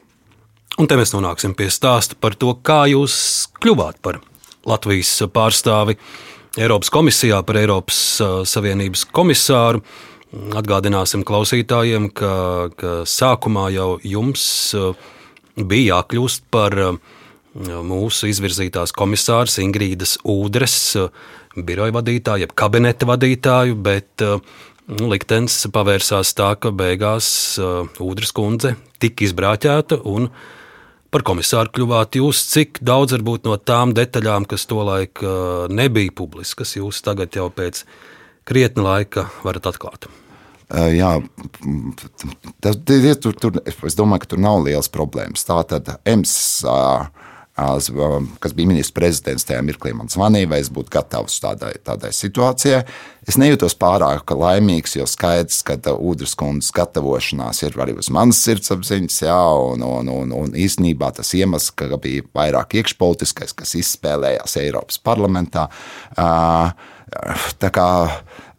Un te mēs nonāksim pie stāsta par to, kā jūs kļuvāt par Latvijas pārstāvi Eiropas komisijā, par Eiropas Savienības komisāru. Atgādināsim klausītājiem, ka, ka sākumā jau jums bija jākļūst par mūsu izvirzītās komisārs Ingrīdas Udres biroja vadītāju, jeb kabineta vadītāju, bet nu, liktenis pavērsās tā, ka beigās Udres kundze tika izbrāķēta un par komisāru kļuvāt jūs, cik daudz varbūt no tām detaļām, kas tolaik nebija publiskas, jūs tagad jau pēc krietna laika varat atklāt? Jā, tas, tur, tur, es domāju, ka tur nav liels problēmas. Tā tad EMS Um, kas bija ministrs prezidents, tajā mirklī man zvanīja, vai es būtu gatavs tādai, tādai situācijai. Es nejūtos pārāk laimīgs, jo skaidrs, ka Udras kundzes gatavošanās ir arī uz manas sirdsapziņas, jā, un, un, un, un īstenībā tas iemesls, ka bija vairāk iekšpolitiskais, kas izspēlējās Eiropas parlamentā. Tā kā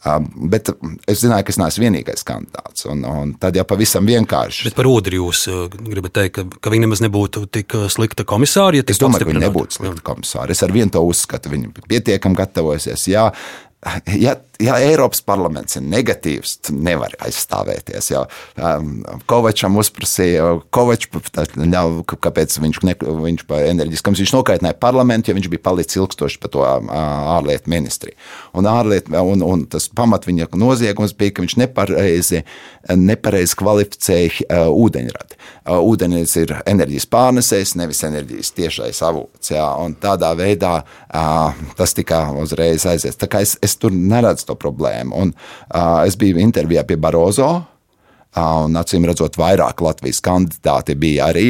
Bet es zināju, ka es neesmu vienīgais kandidāts. Un, un tad jau pavisam vienkārši. Bet par Udri jūs gribat teikt, ka, ka viņa nemaz nebūtu tik slikta komisāra? Ja es domāju, ka viņa nebūtu slikta komisāra. Es ar vienu to uzskatu. Viņa pietiekami gatavojusies. Jā, ja, ja Eiropas parlaments ir negatīvs, tad nevar aizstāvēties. Jau um, Kovačam uzprasīja, Kovač, kāpēc viņš, ne, viņš par enerģiskam, viņš nokaitināja parlamentu, jo viņš bija palicis ilgstoši par to uh, ārlietu ministriju. Un, ārliet, un, un tas pamat viņa noziegums bija, ka viņš nepareizi, nepareizi kvalificēja uh, ūdeņradi. Uh, ūdenis ir enerģijas pārnesējs, nevis enerģijas tiešais avots. Jā, un tādā veidā uh, tas tika uzreiz aizies. Tā kā es, es tur neredzu to problēmu. Un, uh, es biju intervijā pie Barozo, uh, un acīm redzot, vairāk Latvijas kandidāti bija arī.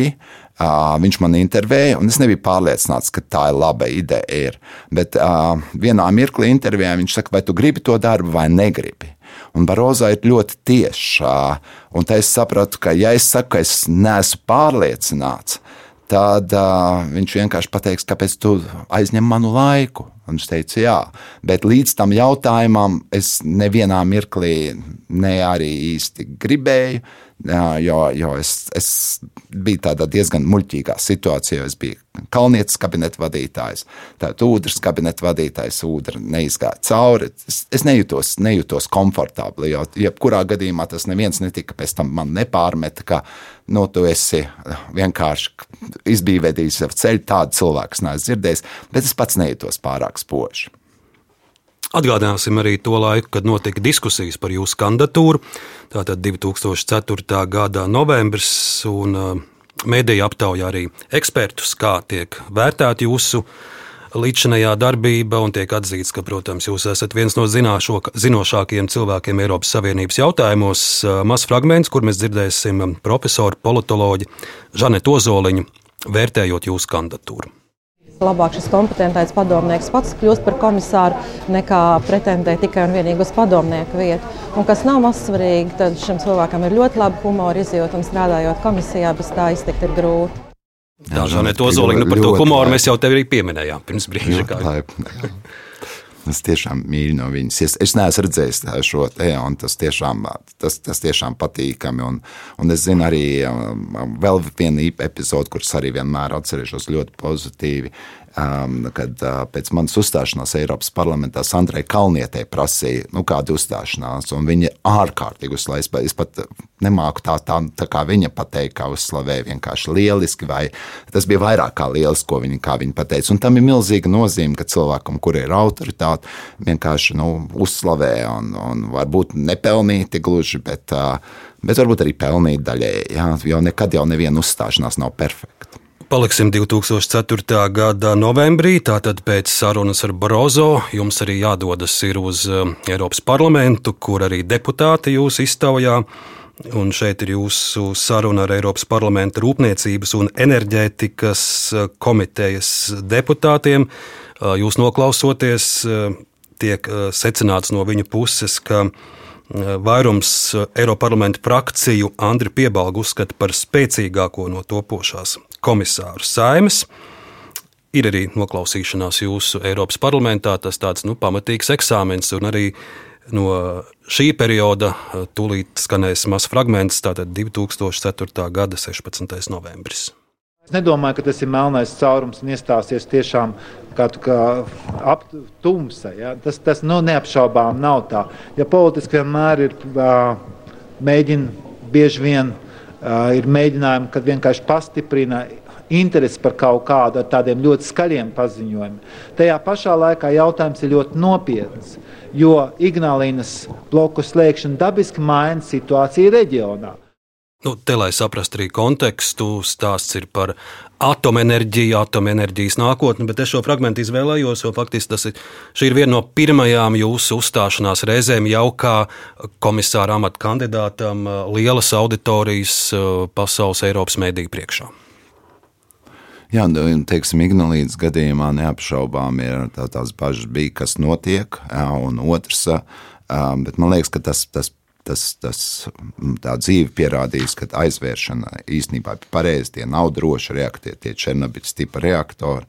Uh, viņš man intervēja, un es nebiju pārliecināts, ka tā ir laba ideja. Ir. Bet uh, vienā mirklī intervijā viņš saka, vai tu gribi to darbu vai negribi. Un Barozo ir ļoti tiešs. Un tā es sapratu, ka, ja es saku, ka es neesmu pārliecināts, tad uh, viņš vienkārši pateiks, kāpēc tu aizņem manu laiku. Un viņš teica, jā, bet līdz tam jautājumam es nevienā mirklī ne arī īsti gribēju, jo, jo es, es biju tādā diezgan muļķīgā situācijā. Es biju Kalnietes kabineta vadītājs, tātad ūdens kabineta vadītājs, ūdens neizgāja cauri. Es, es nejūtos, nejūtos komfortabli, jo jebkurā gadījumā tas neviens netika pēc tam man nepārmeta, ka nu, tu esi vienkārši izbīvedījis sev ceļu. Tādu cilvēku neesmu dzirdējis, bet es pats nejūtos pārāk spoži. Atgādināsim arī to laiku, kad notika diskusijas par jūsu kandidatūru. Tātad 2004. gada novembris, un uh, mēdīja aptaujā arī ekspertus, kā tiek vērtēta jūsu līdzinējā darbība, un tiek atzīts, ka, protams, jūs esat viens no zināšo, zinošākajiem cilvēkiem Eiropas Savienības jautājumos. Uh, mazs fragments, kur mēs dzirdēsim profesoru politoloģi Žanetu Ozoliņu, vērtējot jūsu kandidatūru. Labāk šis kompetentais padomnieks pats kļūst par komisāru, nekā pretendē tikai un vienīgi uz padomnieku vietu. Un kas nav maz svarīgi, tad šim cilvēkam ir ļoti laba humora izjūta un strādājot komisijā, bez tā iztikt ir grūti. Jā, Žaneta Ozoliņa, nu par to humoru mēs jau tevi arī pieminējām pirms brīža. Es tiešām mīlu no viņas. Es, es neesmu redzējis šo te, un tas tiešām, tas, tas tiešām patīkami. Un, un es zinu arī um, vēl vienu epizodi, kuras arī vienmēr atcerēšos ļoti pozitīvi um, kad uh, pēc manas uzstāšanās Eiropas parlamentā Sandrai Kalnietē prasīja, nu, kāda uzstāšanās, un viņa ārkārtīgi uzslavē. Es pat nemāku tā, tā, tā kā viņa pateikt, kā uzslavēja vienkārši lieliski, vai tas bija vairāk kā lieliski, ko viņa, viņa pateica. Un tam ir milzīga nozīme, ka cilvēkam, kur ir autoritāte, vienkārši nu, uzslavē un, un varbūt nepelnīti gluži, bet, uh, bet varbūt arī pelnīt daļēji, jo nekad jau neviena uzstāšanās nav perfekta. Paliksim 2004. gada novembrī, tātad pēc sarunas ar Brozo. Jums arī jādodas uz um, Eiropas parlamentu, kur arī deputāti jūs iztaujā. Un šeit ir jūsu saruna ar Eiropas parlamenta rūpniecības un enerģētikas uh, komitejas deputātiem. Uh, jūs noklausoties, uh, tiek secināts no viņu puses, ka vairums Eiropas parlamenta frakciju Andri Piebalgu uzskata par spēcīgāko no topošās komisāru saimes. Ir arī noklausīšanās jūsu Eiropas parlamentā, tas tāds nu, pamatīgs eksāmens, un arī no šī perioda tūlīt skanēs mazs fragments, tātad 2004. gada 16. novembris. Es nedomāju, ka tas ir melnais caurums un iestāsies tiešām kā, kā aptumsa. Ja? Tas, tas nu, neapšaubām nav tā. Ja politiski vienmēr ir mēģina bieži vien ir mēģinājumi, kad vienkārši pastiprina interesi par kaut kādu ar tādiem ļoti skaļiem paziņojumiem. Tajā pašā laikā jautājums ir ļoti nopietns, jo Ignālīnas bloku slēgšana dabiski maina situāciju reģionā. Nu, te, lai saprastu arī kontekstu, stāsts ir par atomenerģiju, atomenerģijas nākotni, bet es šo fragment izvēlējos, jo faktiski tas ir, ir viena no pirmajām jūsu uzstāšanās reizēm jau kā komisāra amata kandidātam lielas auditorijas pasaules Eiropas mediju priekšā. Jā, teiksim, Ignalīdas gadījumā neapšaubām ir tā, tās bažas bija, kas notiek, jā, un otrs, bet man liekas, ka tas, tas tas, tas tā dzīve pierādījis, ka aizvēršana īstenībā ir pareizi. Tie nav droši reaktori, tie Černobiļs tipa reaktori,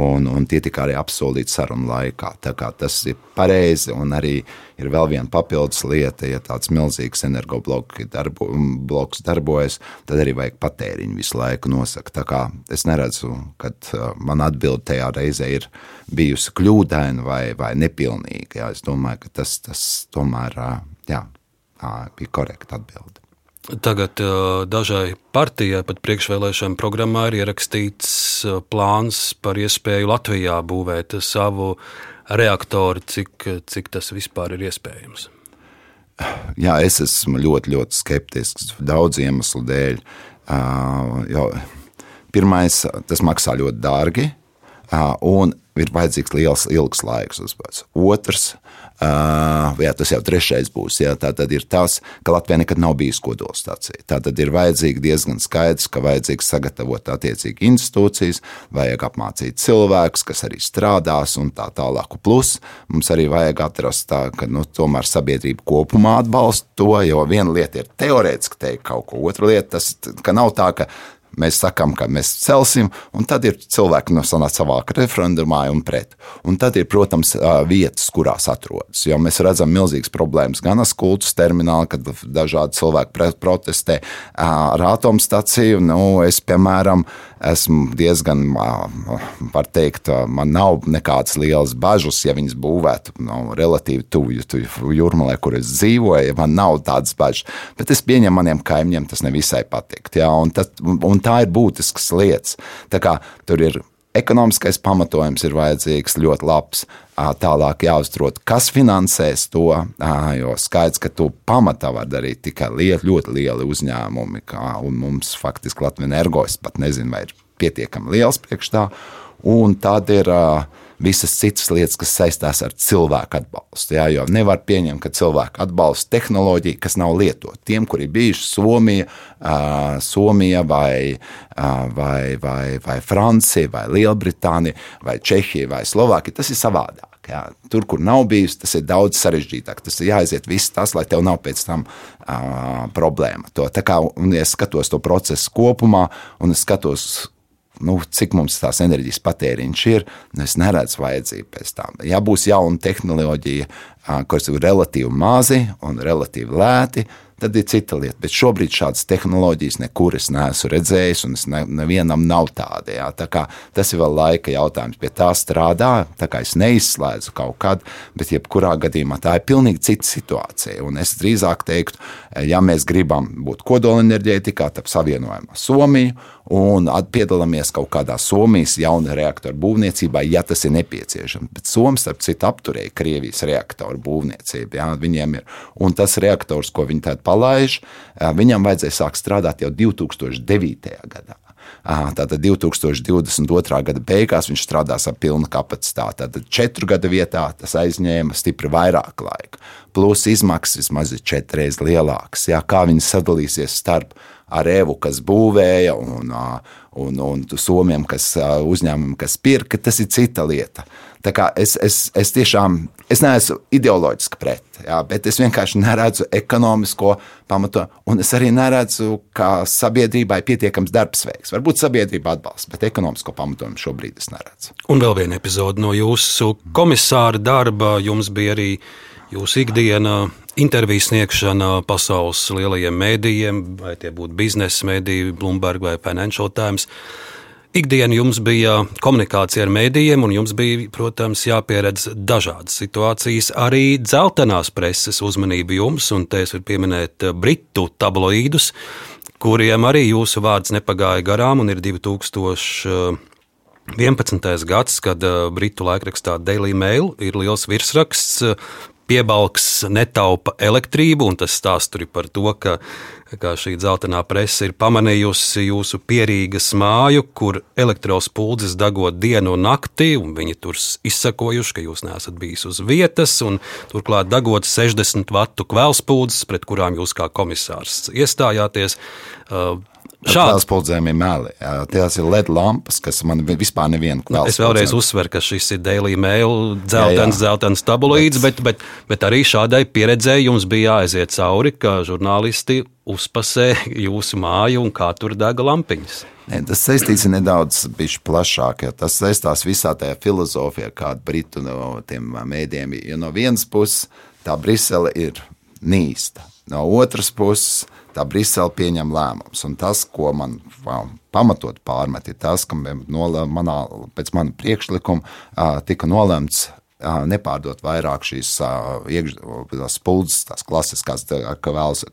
un, un tie tika arī apsolīti sarunu laikā. Tas ir pareizi, un arī ir vēl viena papildus lieta, ja tāds milzīgs energobloks darbo, darbojas, tad arī vajag patēriņu visu laiku nosakt. Es neredzu, ka man atbilde tajā reizē ir bijusi kļūdaina vai, vai nepilnīga. Jā. Es domāju, ka tas, tas tomēr jā, bija korekta atbilde. Tagad dažai partijai pat priekšvēlēšana programmā ir ierakstīts plāns par iespēju Latvijā būvēt savu reaktoru, cik, cik tas vispār ir iespējams. Jā, es esmu ļoti, ļoti skeptisks daudzu iemeslu dēļ. Jo, pirmais, tas maksā ļoti dārgi, un ir vajadzīgs liels, ilgs laiks. Otrs, Uh, jā, tas jau trešais būs. Jā, tā tad ir tas, ka Latvijā nekad nav bijusi kodolstācija. Tā tad ir vajadzīgi diezgan skaidrs, ka vajadzīgs sagatavot attiecīgi institūcijas, vajag apmācīt cilvēkus, kas arī strādās un tā tālāk. Plus mums arī vajag atrast tā, ka nu, tomēr sabiedrība kopumā atbalsta to, jo viena lieta ir teorētiski teikt kaut ko, otra lieta tas, ka nav tā, ka Mēs sakām, ka mēs celsim, un tad ir cilvēki no savāka referendumā un pret. Un tad ir, protams, vietas, kurās atrodas. Jo mēs redzam milzīgas problēmas gan ar kultus terminālu, kad dažādi cilvēki protestē ar atomstaciju. Nu, es, piemēram, esmu diezgan, var teikt, man nav nekādas lielas bažas, ja viņas būvētu nu, relatīvi tuvu jūrmalē, kur es dzīvoju. Man nav tādas bažas, bet es pieņemu maniem kaimiņiem, tas nevisai patikt. Ja? Un, tad, un tā ir būtisks lietas. Tā kā tur ir ekonomiskais pamatojums ir vajadzīgs ļoti labs. Tālāk jāuztrod, kas finansēs to, jo skaidrs, ka to pamatā var darīt tikai lieli, ļoti lieli uzņēmumi, kā, un mums faktiski Latvijas energos pat nezinu, vai ir pietiekami liels priekš tā. Un tad ir uh, visas citas lietas, kas saistās ar cilvēku atbalstu. Jā, jo nevar pieņemt, ka cilvēku atbalsta tehnoloģija, kas nav lietota. Tiem, kuri bijuši Somija, uh, Somija vai, uh, vai, vai, vai Francija, vai Lielbritānija, vai Čehija, vai Slovākija, tas ir savādāk. Jā. Tur, kur nav bijis, tas ir daudz sarežģītāk. Tas ir jāaiziet viss tas, lai tev nav pēc tam uh, problēma. To, kā, un es skatos to procesu kopumā, un es skatos nu, cik mums tās enerģijas patēriņš ir, nu, es neredzu vajadzību pēc tam. Ja būs jauna tehnoloģija, kas ir relatīvi mazi un relatīvi lēti, tad ir cita lieta. Bet šobrīd šādas tehnoloģijas nekur es neesmu redzējis, un es ne, nevienam nav tāda. Jā. Tā kā, tas ir vēl laika jautājums. Pie tā strādā, tā kā es neizslēdzu kaut kad, bet jebkurā gadījumā tā ir pilnīgi cita situācija. Un es drīzāk teiktu, ja mēs gribam būt kodolenerģētikā, tad savienojam ar Somiju un piedalāmies kaut kādā Somijas jauna reaktora būvniecībā, ja tas ir nepieciešams. Bet Somija, starp citu, apturēja Krievijas reaktoru būvniecību. Jā, viņiem ir, un tas reaktors, ko viņi tagad palaiž, viņam vajadzēja sākt strādāt jau 2009. gadā. Tātad 2022. gada beigās viņš strādās ar pilnu kapacitāti. Tad četru gadu vietā tas aizņēma stipri vairāk laika. Plus izmaksas vismaz ir četras lielākas. Jā, kā viņi sadalīsies starp ar Evu, kas būvēja, un, un, un Somijam, kas uzņēmumam, kas pirka, tas ir cita lieta. Tā kā es, es, es tiešām es neesmu ideoloģiski pret, jā, bet es vienkārši neredzu ekonomisko pamatu, un es arī neredzu, ka sabiedrībai ir pietiekams darbs veiks. Varbūt sabiedrība atbalsta, bet ekonomisko pamatojumu šobrīd es neredzu. Un vēl viena epizode no jūsu komisāra darba. Jums bija arī jūsu ikdiena interviju sniegšana pasaules lielajiem mēdījiem, vai tie būtu biznesa mēdīji, Bloomberg vai Financial Times. Ikdiena jums bija komunikācija ar mēdījiem, un jums bija, protams, jāpieredz dažādas situācijas. Arī dzeltenās preses uzmanība jums, un te es varu pieminēt britu tabloīdus, kuriem arī jūsu vārds nepagāja garām, un ir 2000. 11. gads, kad britu laikrakstā Daily Mail ir liels virsraksts piebalgs netaupa elektrību, un tas stāsta tur par to, ka, šī dzeltenā presa ir pamanījusi jūsu pierīgas māju, kur elektrospuldzes dagot dienu un nakti, un viņi tur izsakojuši, ka jūs neesat bijis uz vietas, un turklāt dagot 60 vatu kvēlspuldzes, pret kurām jūs kā komisārs iestājāties. Šādas puldzēm ir meli. Tās ir LED lampas, kas man vispār nevienu kvēlu. Es vēlreiz uzsveru, ka šis ir Daily Mail, dzeltens, dzeltens tabloīds, bet, bet, bet arī šādai pieredzēji jums bija jāaiziet cauri, ka žurnālisti uzpasē jūsu māju un kā tur dega lampiņas. Ne, tas saistīts nedaudz plašāk. Ja tas saistās visā tajā filozofijā, kāda britu no tiem mēdiem. Jo no vienas puses tā Brisele ir nīsta, no otras puses tā Brisele pieņem lēmumus. Un tas, ko man wow, pamatot pārmet, ir tas, ka manā, pēc mana priekšlikuma tika nolemts nepārdot vairāk šīs iekšzemes tās klasiskās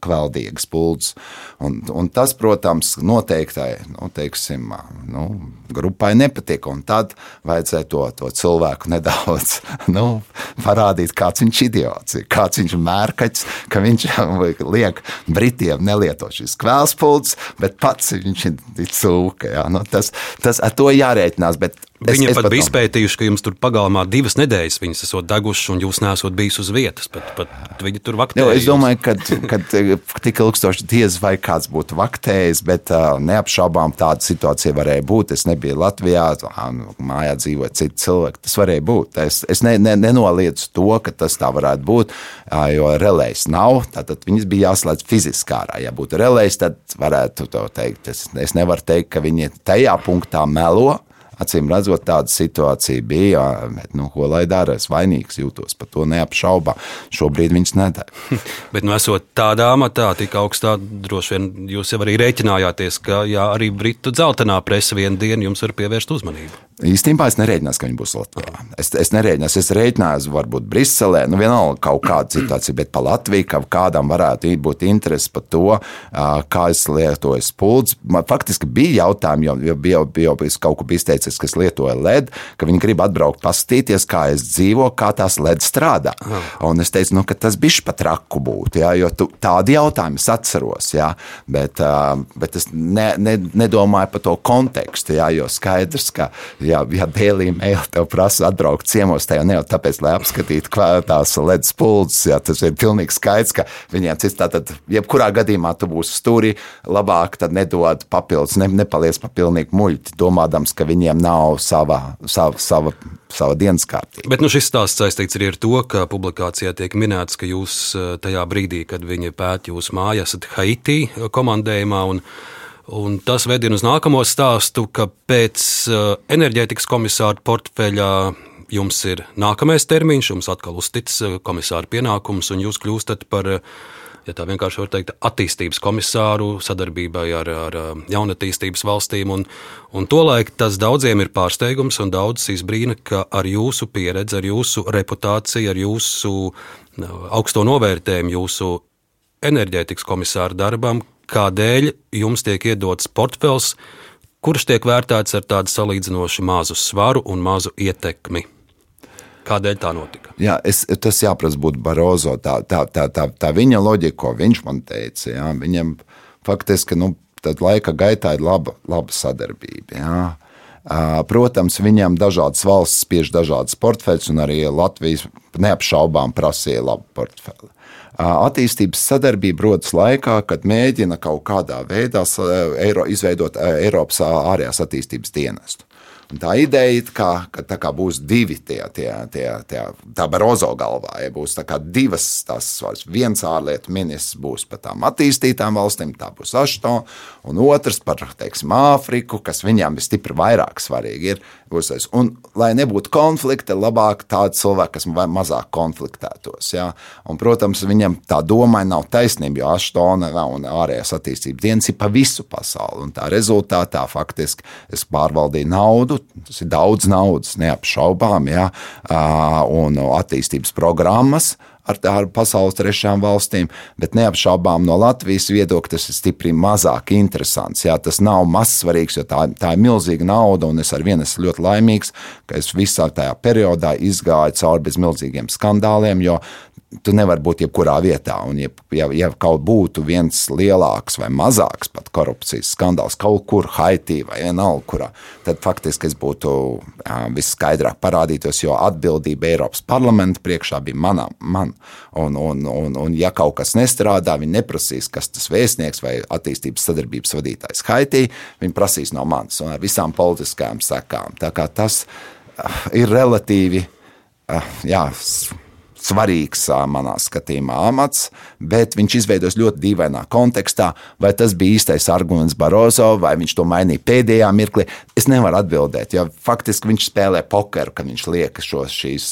kvēldiegas puldzes. Un, un tas, protams, noteiktai nu, teiksim, nu, grupai nepatika. Un tad vajadzēja to, to cilvēku nedaudz nu, parādīt, kāds viņš ir idiots, kāds viņš ir mērkaķis, ka viņš liek Britiem nelietot šīs kvēlspuldzes, bet pats viņš ir cūka. Ja? Nu, tas, tas ar to jārēķinās. Bet Viņi es pat bija izpētījuši, ka jums tur pagalmā divas nedēļas viņas esat degušas, un jūs nesat bijis uz vietas. Pat, pat, viņi tur vaktēja. Es domāju, ka tik ilgstoši diez vai kāds būtu vaktējis, bet uh, neapšaubām tāda situācija varēja būt. Es nebiju Latvijā, mājā dzīvoja citi cilvēki. Tas varēja būt. Es, es ne, ne, nenoliedzu to, ka tas tā varētu būt, uh, jo relējas nav. Tad viņas bija jāslēdz fiziski ārā. Ja būtu relējas, tad varētu to teikt. Es, es nevaru teikt, ka viņi tajā punktā melo Acīm redzot, tāda situācija bija. Bet, nu, ko lai dara? Es vainīgs jūtos par to neapšaubā. Šobrīd viņš nedara. bet, nu, esot tādā amatā, tik augstā, droši vien jūs jau arī rēķinājāties, ka jā, arī Britu dzeltenā presa vienu dienu jums var pievērst uzmanību. Īstenībā es nerēķinās, ka viņi būs Latvijā. Es, es nerēķinās, es rēķinājos, varbūt Briselē, nu vienalga kaut kāda situācija, bet par Latviju, ka kādam varētu būt interesi par to, kā es lietoju spuldzi. Man faktiski bija jautājumi, jo, jo bija, bija, bija kaut ko izteicis, kas lietoja LED, ka viņi grib atbraukt, paskatīties, kā es dzīvoju, kā tās LED strādā. Un es teicu, nu, ka tas bija pat raku būt, jā, jo tu, tādi jautājumi es atceros, jā, bet, bet es ne, ne, nedomāju par to kontekstu, jā, jo skaidrs, ka ja, ja Daily Mail tev prasa atbraukt ciemos, jau ne jau tāpēc, lai apskatītu tās ledus pulces, ja tas ir pilnīgi skaidrs, ka viņiem cits tātad, jebkurā gadījumā tu būsi stūri, labāk tad nedod papildus, ne, nepaliec pa pilnīgi muļķi, domādams, ka viņiem nav sava, sava, sava, sava dienas kārtība. Bet nu, šis stāsts saistīts arī ar to, ka publikācijā tiek minēts, ka jūs eh, tajā brīdī, kad viņi pēt jūsu māju, esat Haiti komandējumā un Un tas vedina uz nākamo stāstu, ka pēc uh, enerģētikas komisāra portfeļā jums ir nākamais termiņš, jums atkal uztic uh, komisāra pienākums, un jūs kļūstat par, uh, ja tā vienkārši var teikt, attīstības komisāru sadarbībai ar, ar jaunatīstības valstīm. Un, un tolaik tas daudziem ir pārsteigums, un daudz izbrīna, ka ar jūsu pieredzi, ar jūsu reputāciju, ar jūsu augsto novērtējumu, jūsu enerģētikas komisāra darbam, kādēļ jums tiek iedots portfels, kurš tiek vērtēts ar tādu salīdzinoši mazu svaru un mazu ietekmi. Kādēļ tā notika? Jā, es, tas jāprasa būt Barozo. Tā, tā, tā, tā, tā viņa loģika, ko viņš man teica, jā, viņam faktiski nu, laika gaitā ir laba, laba sadarbība. Jā. Protams, viņam dažādas valsts spiež dažādas portfeļus, un arī Latvijas neapšaubām prasīja labu portfeli. Attīstības sadarbība rodas laikā, kad mēģina kaut kādā veidā izveidot Eiropas ārējās attīstības dienestu. Tā ideja, ka, ka kā būs divi tie, tie, tie, tie tā Barozo galvā, ja būs tā divas tās svars. Viens ārlietu ministrs būs par tām attīstītām valstīm, tā būs Aštona, un otrs par, teiksim, Āfriku, kas viņām visstipri vairāk svarīgi ir. Un, lai nebūtu konflikta, labāk tādi cilvēki, kas mazāk konfliktētos. Ja? Un, protams, viņam tā domai nav taisnība, jo Aštona un ārējās attīstības dienas ir pa visu pasauli. Un tā rezultātā faktiski es pārvaldīju naudu, tas ir daudz naudas, neapšaubām, ja? un attīstības programmas ar, ar pasaules trešām valstīm, bet neapšaubām no Latvijas viedokļa tas ir stipri mazāk interesants. Jā, tas nav mazsvarīgs, jo tā, tā ir milzīga nauda, un es ar vienu esmu ļoti laimīgs, ka es visā tajā periodā izgāju cauri bez milzīgiem skandāliem, jo tu nevari būt jebkurā vietā. Un, ja, ja, ja kaut būtu viens lielāks vai mazāks pat korupcijas skandāls kaut kur Haitī vai vienalga, kurā, tad faktiski es būtu jā, visskaidrāk parādītos, jo atbildība Eiropas parlamenta priekšā bija manā, man. Un, un, un, un ja kaut kas nestrādā, viņi neprasīs, kas tas vēstnieks vai attīstības sadarbības vadītājs Haitī, viņi prasīs no manis un ar visām politiskajām sekām. Tā kā tas ir relatīvi, jā, svarīgs manā skatījumā amats, bet viņš izveidos ļoti dīvainā kontekstā. Vai tas bija īstais arguments Barozo, vai viņš to mainīja pēdējā mirklī? Es nevaru atbildēt, jo faktiski viņš spēlē pokeru, kad viņš liek šos, šīs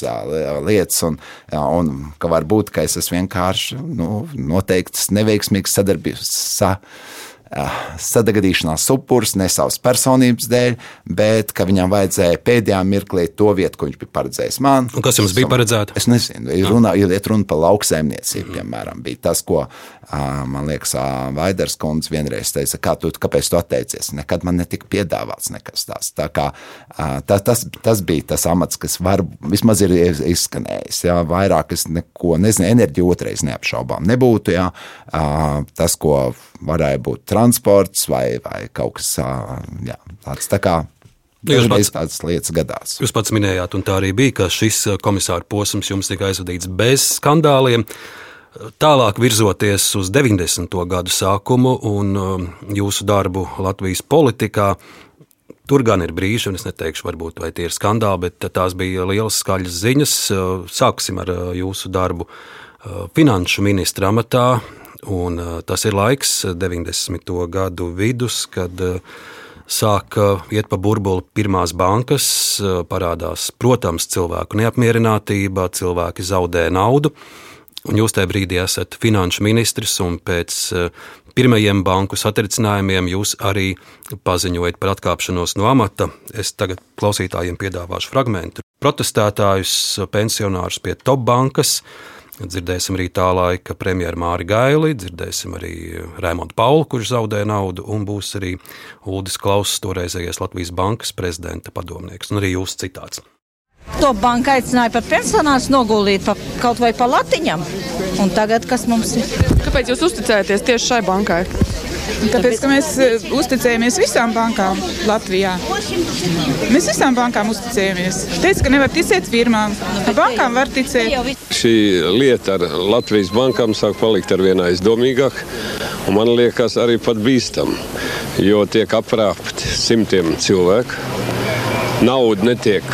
lietas, un, un ka varbūt ka es esmu vienkārši nu, noteikts neveiksmīgs sadarbības. Sa, sadagadīšanās upuris ne savas personības dēļ, bet ka viņam vajadzēja pēdējā mirklī to vietu, ko viņš bija paredzējis man. Un kas jums bija paredzēts? Es nezinu, ir runa, ir runa par lauksaimniecību, piemēram, bija tas, ko man liekas, Vaiders kundze vienreiz teica, kā tu, kāpēc tu atteicies. Nekad man netika piedāvāts nekas tāds. Tā kā, tā, tas, tas bija tas amats, kas var, vismaz ir izskanējis. Jā, vairāk es neko nezinu, enerģiju otrais neapšaubām nebūtu. Jā, tas, ko varēja būt transports vai, vai kaut kas jā, tāds. Tā kā Jūs pats, tādas lietas gadās. Jūs pats minējāt, un tā arī bija, ka šis komisāra posms jums tika aizvadīts bez skandāliem. Tālāk virzoties uz 90. gadu sākumu un jūsu darbu Latvijas politikā, tur gan ir brīži, un es neteikšu, varbūt tie ir skandāli, bet tās bija lielas skaļas ziņas. Sāksim ar jūsu darbu finanšu ministra amatā. Un, uh, tas ir laiks, 90. Uh, gadu vidus, kad uh, sāk iet pa burbuli pirmās bankas, parādās, protams, cilvēku neapmierinātība, cilvēki zaudē naudu. Un jūs tajā brīdī esat finanšu ministrs, un pēc pirmajiem banku satricinājumiem jūs arī paziņojat par atkāpšanos no amata. Es tagad klausītājiem piedāvāšu fragment. Protestētājus, pensionārus pie Top bankas Dzirdēsim arī tā laika premjeru Māri Gaili, dzirdēsim arī Raimondu Paulu, kurš zaudē naudu, un būs arī Uldis Klauss, toreizējais Latvijas bankas prezidenta padomnieks, un arī jūsu citāts. To banka aicināja pat personāls noguldīt pa, kaut vai pa latiņam. Un tagad kas mums ir? Kāpēc jūs uzticēties tieši šai bankai? Tāpēc, ka mēs eh, uzticējamies visām bankām Latvijā. Mēs visām bankām uzticējamies. Teica, ka nevar ticēt firmām. Bankām var ticēt. Šī lieta ar Latvijas bankām sāk palikt ar vien aizdomīgāk. Man liekas, arī pat bīstam, jo tiek aprāpti simtiem cilvēku. Nauda netiek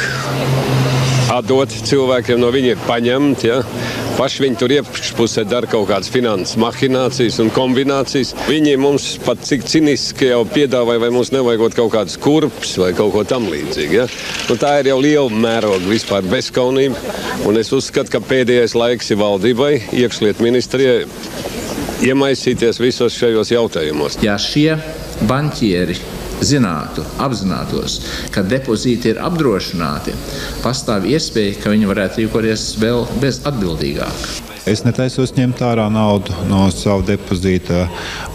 atdota cilvēkiem, no viņiem ir paņemta. Ja? Paši viņi tur iekšpusē dara kaut kādas finanses mahinācijas un kombinācijas. Viņi mums pat cik ciniski jau piedāvāja, vai mums nevajag kaut kādas kurpes vai kaut ko tamlīdzīgu. Ja? Un tā ir jau liela mēroga vispār bezskaunība. Un es uzskatu, ka pēdējais laiks ir valdībai, iekšlietu ministrijai iemaisīties visos šajos jautājumos. Ja šie banķieri zinātu, apzinātos, ka depozīti ir apdrošināti, pastāv iespēja, ka viņi varētu rīkoties vēl bezatbildīgāk. Es netaisos ņemt ārā naudu no sava depozīta.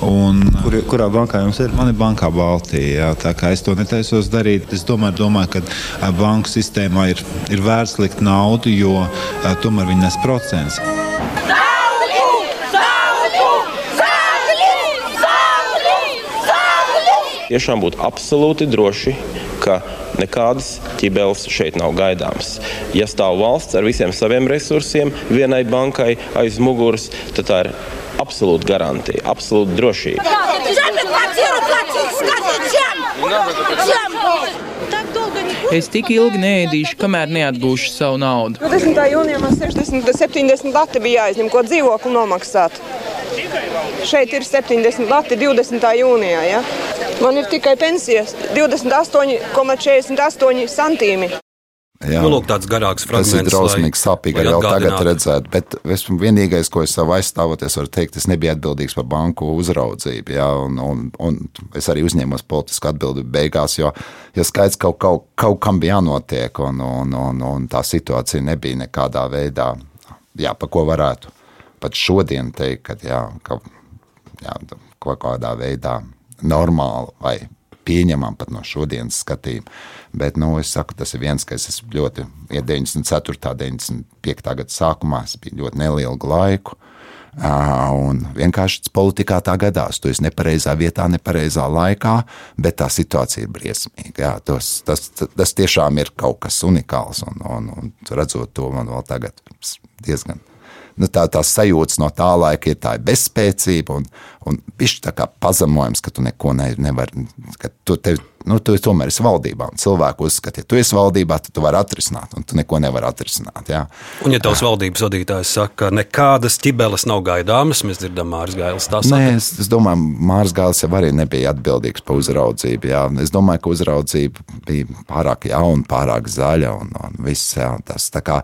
Un, Kur, kurā bankā jums ir? Man ir bankā Baltijā. Tā kā es to netaisos darīt, es domāju, domāju ka banku sistēmā ir, ir vērts likt naudu, jo tomēr viņi nes procentus. Tiešām būt absolūti droši, ka nekādas ķibeles šeit nav gaidāmas. Ja stāv valsts ar visiem saviem resursiem vienai bankai aiz muguras, tad tā ir absolūta garantija, absolūta drošība. Es tik ilgi neēdīšu, kamēr neatgūšu savu naudu. 20. jūnijā man 60, 70 lati bija jāizņem, ko dzīvokli nomaksāt. Šeit ir 70 lati 20. jūnijā. Ja? Man ir tikai pensijas 28,48 centīmi. Jā, nu, lūk, tāds garāks fragments. Tas ir drausmīgi sāpīgi arī tagad redzēt, bet es, vienīgais, ko es savu aizstāvoties, varu teikt, es nebiju atbildīgs par banku uzraudzību, jā, un, un, un es arī uzņēmos politisku atbildību beigās, jo, jo skaidrs kaut, kaut, kaut kam bija jānotiek, un, un, un, un tā situācija nebija nekādā veidā, jā, pa ko varētu pat šodien teikt, ka, jā, ka jā, kaut kādā veidā normāli vai pieņemama pat no šodienas skatījuma. Bet nu, es saku, tas ir viens, kas es ļoti, ja 94. un 95. gada sākumā, es biju ļoti nelielu laiku. Un vienkārši politikā tā gadās. Tu esi nepareizā vietā, nepareizā laikā, bet tā situācija ir briesmīga. Jā, tas, tas, tas tiešām ir kaut kas unikāls. Un, un, un redzot to, man vēl tagad diezgan nu, tā, tās sajūtas no tā laika ir tā bezspēcība un, un pišķi tā kā pazemojums, ka tu neko ne, nevari, ka tu, tev, nu, tu tomēr esi valdībā. Cilvēku uzskata, ja tu esi valdībā, tad tu vari atrisināt, un tu neko nevari atrisināt. Jā. Un, ja tavs valdības vadītājs saka, ka nekādas ķibeles nav gaidāmas, mēs dzirdam Mārs Gailis. Nē, es, es domāju, Mārs Gailis jau arī nebija atbildīgs par uzraudzību. Jā. Es domāju, ka uzraudzība bija pārāk jauna, pārāk zaļa un, un viss. Jā, tas, tā, kā,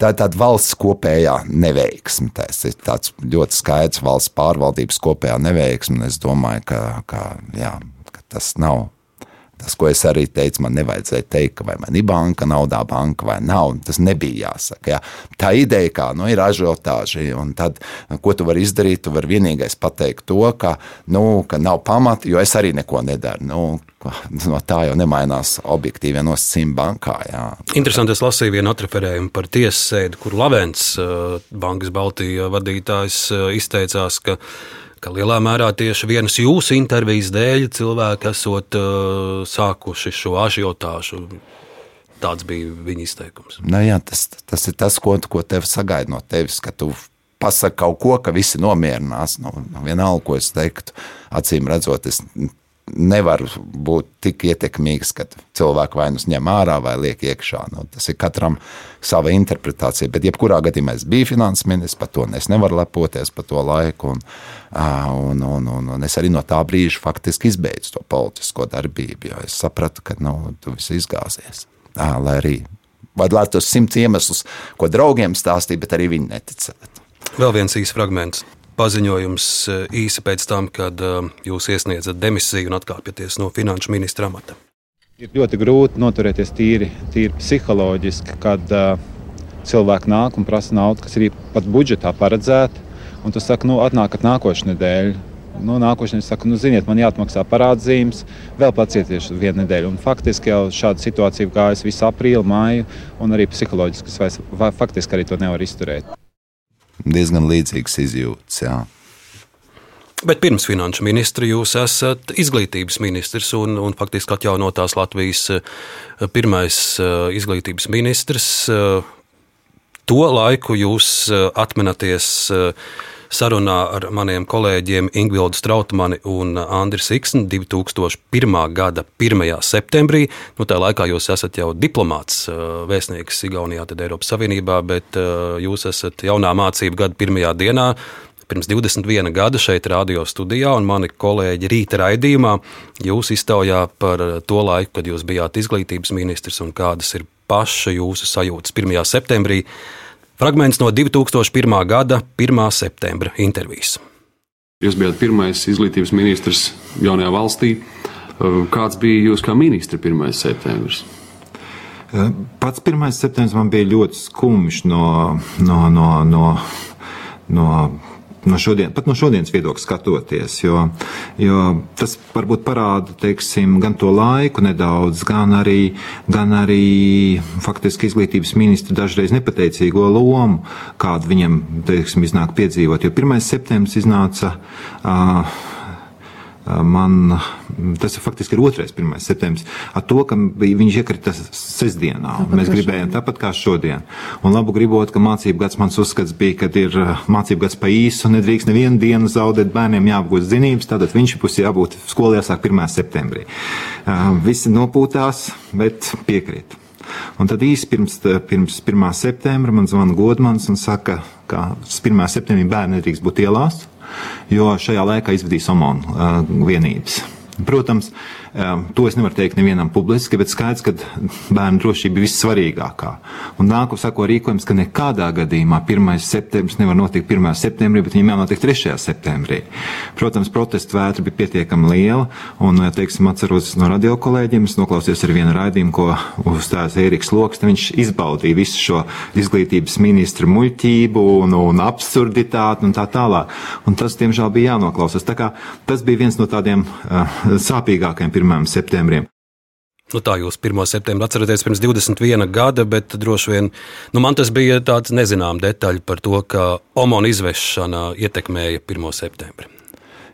tā ir tāda valsts kopējā neveiksme. Tas ir tāds ļoti skaidrs valsts pārvaldības kopējā neveiksme. Es domāju, ka, ka, jā, ka tas nav Tas, ko es arī teicu, man nevajadzēja teikt, vai man ir banka, naudā banka vai nav. Tas nebija jāsaka. Jā. Tā ideja, kā nu, ir ažiotāža, un tad, ko tu vari izdarīt, tu vari vienīgais pateikt to, ka, nu, ka nav pamata, jo es arī neko nedaru. Nu, no tā jau nemainās objektīvie nosacījumi bankā. Jā. Interesanti, es lasīju vienu atreferējumu par tiesas sēdi, kur Lavens, eh, Bankas Baltijas vadītājs, eh, izteicās, ka ka lielā mērā tieši vienas jūsu intervijas dēļ cilvēki esot uh, sākuši šo ažiotāžu. Tāds bija viņa izteikums. Nu, jā, tas, tas ir tas, ko, ko tev sagaida no tevis, ka tu pasaki kaut ko, ka visi nomierinās. Nu, vienalga, ko es teiktu, acīm redzot, es nevar būt tik ietekmīgs, ka cilvēku vai nu ņem ārā vai liek iekšā. Nu, tas ir katram sava interpretācija. Bet, jebkurā gadījumā es biju finanses ministrs, par to es nevaru lepoties par to laiku. Un, un, un, un, un es arī no tā brīža faktiski izbeidzu to politisko darbību, jo es sapratu, ka nu, tu viss izgāzies. Lai arī vadītos simts iemeslus, ko draugiem stāstīja, bet arī viņi neticētu. Vēl viens īsts fragments paziņojums eh, īsi pēc tam, kad eh, jūs iesniedzat demisiju un atkāpjaties no finanšu ministra amata? Ir ļoti grūti noturēties tīri, tīri psiholoģiski, kad uh, cilvēki nāk un prasa naudu, kas ir pat budžetā paredzēta. Un tu saki, nu, atnākat nākošais nedēļa. Nu, Nākošais nedēļa saka, nu, ziniet, man jāatmaksā parādzīmes, vēl pacietieši vienu nedēļu. Un faktiski jau šāda situācija gājas visu aprīli, māju, un arī psiholoģiski, vai faktiski arī to nevar izturēt diezgan līdzīgas izjūtas. Jā. Bet pirms finanšu ministra jūs esat izglītības ministrs un, un faktiski atjaunotās Latvijas eh, pirmais eh, izglītības ministrs. Eh, to laiku jūs atminaties sarunā ar maniem kolēģiem Ingvildu Strautmani un Andriu Siksnu 2001. gada 1. septembrī. Nu, tā laikā jūs esat jau diplomāts, vēstnieks Igaunijā, tad Eiropas Savienībā, bet jūs esat jaunā mācību gada pirmajā dienā. Pirms 21 gada šeit, radio studijā, un mani kolēģi rīta raidījumā jūs iztaujā par to laiku, kad jūs bijāt izglītības ministrs un kādas ir paša jūsu sajūtas 1. septembrī. Fragments no 2001. gada 1. septembra intervijas. Jūs bijat pirmais izglītības ministrs jaunajā valstī. Kāds bija jūs kā ministra 1. septembris? Pats 1. septembris man bija ļoti skumjš no, no, no, no, no no šodien, pat no šodienas viedokļa skatoties. Jo, jo tas varbūt parāda teiksim, gan to laiku nedaudz, gan arī, gan arī faktiski izglītības ministra dažreiz nepateicīgo lomu, kādu viņam teiksim, iznāk piedzīvot. Jo 1. septembris iznāca. Uh, man tas ir faktiski ir 2. 1. septembris, ar to, ka bija, viņš iekrita sestdienā. Tāpat mēs gribējām tāpat kā šodien. Un labu gribot, ka mācību gads mans uzskats bija, ka ir mācību gads pa īsu, nedrīkst nevienu dienu zaudēt bērniem jāapgūst zinības, tātad viņš būs jābūt skolā jāsāk 1. septembrī. Visi nopūtās, bet piekrīt. Un tad īsi pirms, pirms 1. septembra man zvana Godmans un saka, ka 1. septembrī bērni nedrīkst būt ielās, jo šajā laikā izvadīs omonu uh, vienības. Protams, to es nevaru teikt nevienam publiski, bet skaidrs, ka bērnu drošība ir vissvarīgākā. Un nākamā sako rīkojums, ka nekādā gadījumā 1. septembris nevar notikt 1. septembrī, bet viņam jānotiek 3. septembrī. Protams, protestu vētra bija pietiekami liela, un, teiksim, atceros no radio kolēģiem, es noklausījos ar vienu raidījumu, ko uzstājas Ēriks Loks, viņš izbaudīja visu šo izglītības ministra muļķību un, un absurditāti un tā tālāk. Un tas, diemžēl, bija jānoklausās. Tā kā tas bija viens no tādiem uh, sāpīgākajiem 1. Septembriem. Nu, tā jūs 1. septembrī atceraties pirms 21 gada, bet droši vien nu, man tas bija tāds nezināms detaļa par to, ka omona izvešana ietekmēja 1. septembri.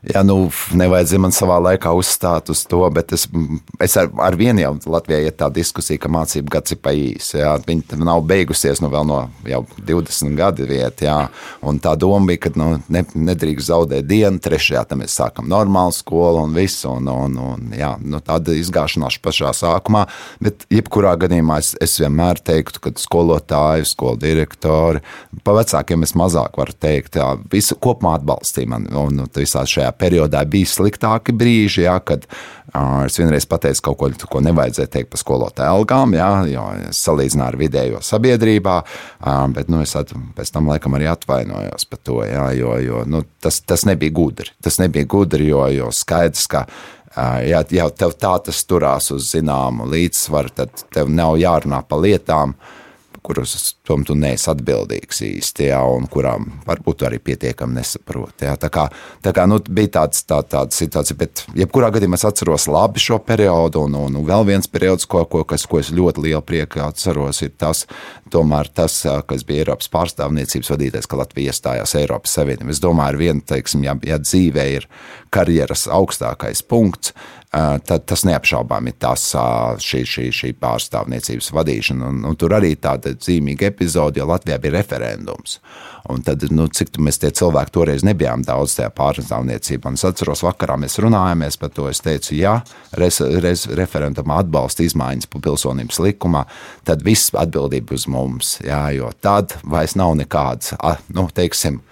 Jā, nu, nevajadzēja man savā laikā uzstāt uz to, bet es, es ar, ar vienu jau Latvijā ir tā diskusija, ka mācību gads ir pa īsi. Jā. Viņa nav beigusies nu, vēl no jau 20 gadu. Jā. Un tā doma bija, ka nu, ne, nedrīkst zaudēt dienu, trešajā tam mēs sākam normālu skolu un visu. Un, un, un, jā, nu, tāda izgāšanās pašā sākumā, bet jebkurā gadījumā es, es vienmēr teiktu, ka skolotāji, skolu direktori, pa vecākiem es mazāk varu teikt, jā, visu kopumā atbalstīja mani un, un visā šajā tajā periodā bija sliktāki brīži, jā, kad uh, es vienreiz pateicu kaut ko, ko nevajadzēja teikt par skolotāju algām, jā, jo salīdzināju ar vidējo sabiedrībā, uh, bet nu, es at, pēc tam laikam arī atvainojos par to, jā, jo, jo nu, tas, tas nebija gudri. Tas nebija gudri, jo, jo skaidrs, ka ja jau tev tā tas turās uz zināmu līdzsvaru, tad tev nav jārunā par lietām, uh, kuras tom tu neesi atbildīgs īsti, jā, un kurām varbūt arī pietiekami nesaproti. Jā. Tā kā, tā kā nu, bija tāds, tā, tāda situācija, bet jebkurā gadījumā es atceros labi šo periodu, un, un, un vēl viens periods, ko, ko, kas, ko es ļoti lielu prieku atceros, ir tas, tomēr tas, kas bija Eiropas pārstāvniecības vadītājs, ka Latvija iestājās Eiropas Savienībā. Es domāju, viena, teiksim, ja, ja dzīvē ir karjeras augstākais punkts, tad tas neapšaubām ir tas, šī, šī, šī pārstāvniecības vadīšana. Un, un tur arī tāda zīmīga epizode, jo Latvijā bija referendums. Un tad, nu, cik mēs tie cilvēki toreiz nebijām daudz tajā pārstāvniecībā. Un es atceros, vakarā mēs runājāmies par to. Es teicu, ja res, res, referendumā atbalsta izmaiņas pilsonības likumā, tad viss atbildība uz mums. Jā, jo tad vairs nav nekādas, nu, teiksim,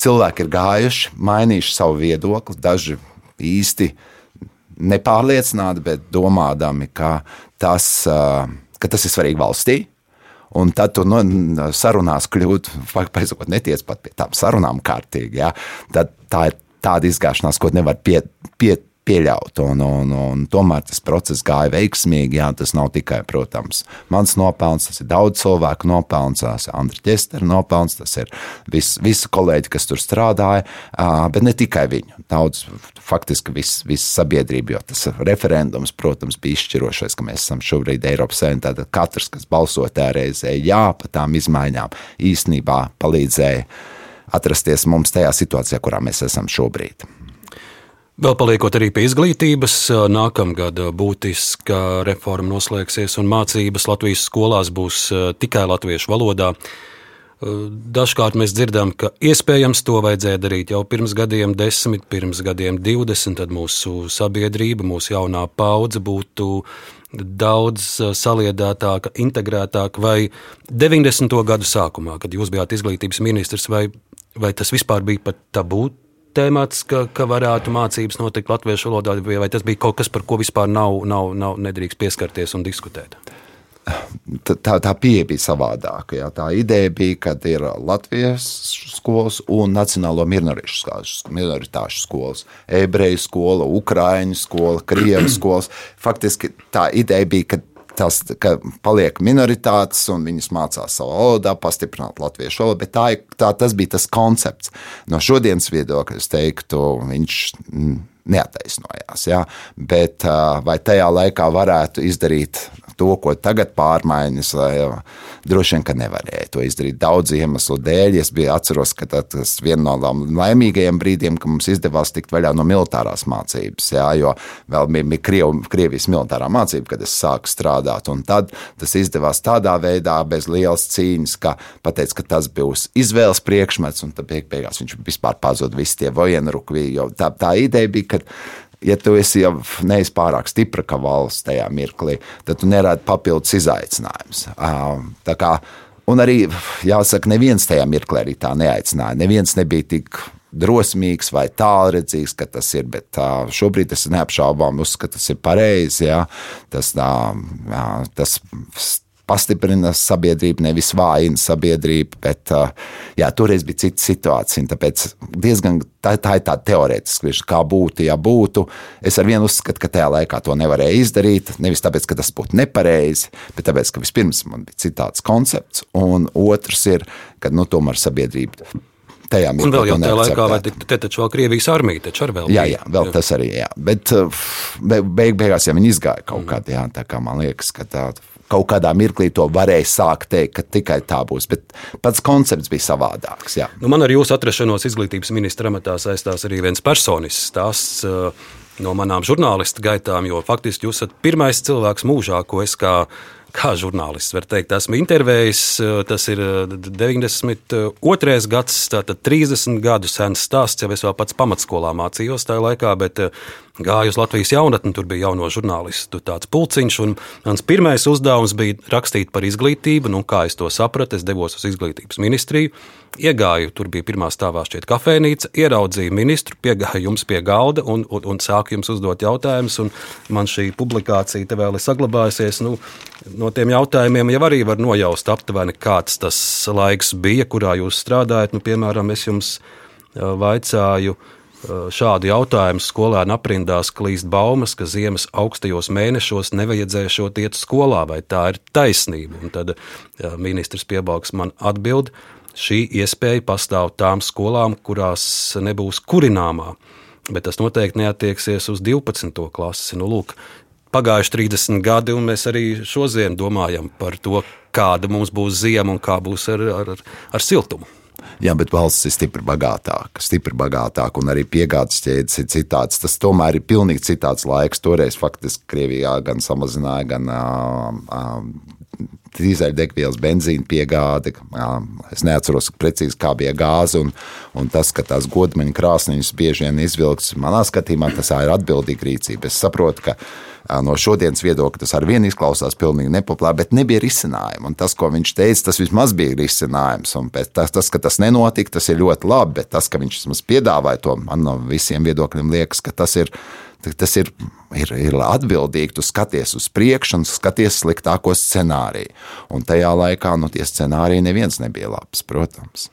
cilvēki ir gājuši, mainījuši savu viedokli, daži īsti nepārliecināti, bet domādami, ka tas, ka tas ir svarīgi valstī. Un tad tu nu, sarunās kļūt, paiesakot, netiec pat pie tām sarunām kārtīgi. Ja? Tad tā ir tāda izgāšanās, ko nevar pie, pie, pieļaut. Un, un, un tomēr tas process gāja veiksmīgi. Jā, tas nav tikai, protams, mans nopelns, tas ir daudz cilvēku nopelns, tas ir Andriņa Čestera nopelns, tas ir vis, visi kolēģi, kas tur strādāja, bet ne tikai viņu. Daudz, faktiski viss vis sabiedrība, jo tas referendums, protams, bija izšķirošais, ka mēs esam šobrīd Eiropas Savienībā. Tad katrs, kas balsoja tajā reizē jā par tām izmaiņām, īstenībā palīdzēja atrasties mums tajā situācijā, kurā mēs esam šobrīd. Vēl paliekot arī pie izglītības, nākamgad būtiska reforma noslēgsies un mācības Latvijas skolās būs tikai latviešu valodā. Dažkārt mēs dzirdam, ka iespējams to vajadzēja darīt jau pirms gadiem, desmit, pirms gadiem, divdesmit. Tad mūsu sabiedrība, mūsu jaunā paudze būtu daudz saliedētāka, integrētāka. Vai 90. gadu sākumā, kad jūs bijāt izglītības ministrs, vai, vai tas vispār bija pat tabū tēmats, ka, ka varētu mācības notikt latviešu valodā, vai tas bija kaut kas, par ko vispār nav, nav, nav nedrīkst pieskarties un diskutēt? Tā, tā pieeja bija savādāka. Jā. Tā ideja bija, ka ir Latvijas skolas un Nacionālo minoritāšu skolas, ebreju skola, Ukrāņu skola, Krievijas skolas. Faktiski tā ideja bija, ka tas, paliek minoritātes un viņas mācās savā valodā, pastiprināt latviešu valodu, tā, tā, tas bija tas koncepts. No šodienas viedokļa es teiktu, viņš neataisnojās. Ja? Bet vai tajā laikā varētu izdarīt to, ko tagad pārmaiņas, droši vien, ka nevarēja to izdarīt daudz iemeslu dēļ. Es biju atceros, ka tas viena no laimīgajiem brīdiem, kad mums izdevās tikt vaļā no militārās mācības, jā, jo vēl bija Kriev, Krievijas militārā mācība, kad es sāku strādāt, un tad tas izdevās tādā veidā, bez lielas cīņas, ka pateica, ka tas būs izvēles priekšmets, un tad beigās viņš vispār pazuda visi tie vojenrukvi, jo tā, tā ideja bija, ka ja tu esi jau neesi pārāk stipra kā valsts tajā mirklī, tad tu nerādi papildus izaicinājumus. Tā un arī jāsaka, neviens tajā mirklī arī tā neaicināja. Neviens nebija tik drosmīgs vai tālredzīgs, ka tas ir. Bet uh, šobrīd es neapšaubām uzskatu, ka tas ir pareizi. Ja? Tas, uh, tas pastiprina sabiedrību, nevis vājina sabiedrību. Bet jā, toreiz bija cita situācija. Tāpēc diezgan tā, tā ir tāda teorētiska, kā būtu, ja būtu. Es ar vienu uzskatu, ka tajā laikā to nevarēja izdarīt. Nevis tāpēc, ka tas būtu nepareizi, bet tāpēc, ka vispirms man bija citāds koncepts, un otrs ir, ka nu, tomēr sabiedrība tajā Un mirklī vēl jau tajā laikā, vai te, te taču vēl Krievijas armija, taču arī vēl Jā, bija. jā, vēl jā. tas arī. Jā. Bet uh, be, beig, beigās jau viņi izgāja kaut kādā, jā, tā kā man liekas, ka tā. Kaut kādā mirklī to varēja sākt teikt, ka tikai tā būs. Bet pats koncepts bija savādāks. Jā. Nu, man ar jūsu atrašanos izglītības ministra amatā saistās arī viens personisks stāsts uh, no manām žurnālistu gaitām, jo faktiski jūs esat pirmais cilvēks mūžā, ko es kā, kā žurnālists varu teikt, esmu intervējis. uh, Tas ir uh, 92. gads, tātad 30 gadu sens stāsts, jau es vēl pats pamatskolā mācījos tajā laikā, bet gāju uz Latvijas jaunatni, tur bija jauno žurnālistu tāds pulciņš, un mans pirmais uzdevums bija rakstīt par izglītību, nu, kā es to sapratu, es devos uz izglītības ministriju, iegāju, tur bija pirmā stāvā šķiet kafejnīca, ieraudzīju ministru, piegāju jums pie galda un, un, un sāku jums uzdot jautājumus, un man šī publikācija te vēl ir saglabājusies, nu, no tiem jautājumiem jau arī var nojaust aptuveni, kāds tas laiks bija, kurā jūs strādājat, nu, piemēram, es jums vaicāju, šādu jautājumu skolēnu aprindās klīst baumas, ka ziemas augstajos mēnešos nevajadzēšot iet skolā, vai tā ir taisnība. Un tad jā, ministrs piebalgs man atbild, šī iespēja pastāv tām skolām, kurās nebūs kurināmā, bet tas noteikti neatieksies uz 12. klasi. Nu, lūk, Pagājuši 30 gadi, un mēs arī šodien domājam par to, kāda mums būs ziema un kā būs ar, ar, ar siltumu. Jā, bet valsts ir stipri bagātāka, stipri bagātāka, un arī piegādes ķēdes ir citāds. Tas tomēr ir pilnīgi citāds laiks. Toreiz faktiski Krievijā gan samazināja, gan uh, dīzeļdegvielas, benzīna piegāde. Es neatceros precīzi, kā bija gāze. Un, un tas, ka tās godmeņa krāsniņas bieži vien izvilktas, manā skatījumā, tas ir atbildīga rīcība. Es saprotu, ka no šodienas viedokļa tas ar vienu izklausās pilnīgi nepopulāri, bet nebija risinājumu. Un tas, ko viņš teica, tas vismaz bija risinājums. Un tas, tas, ka tas nenotika, tas ir ļoti labi, bet tas, ka viņš vismaz piedāvāja to, man no visiem viedokļiem liekas, ka tas ir. Tas ir, ir, ir atbildīgi. Tu skaties uz priekšu un skaties sliktāko scenāriju. Un tajā laikā nu, tie scenāriji neviens nebija labs, protams.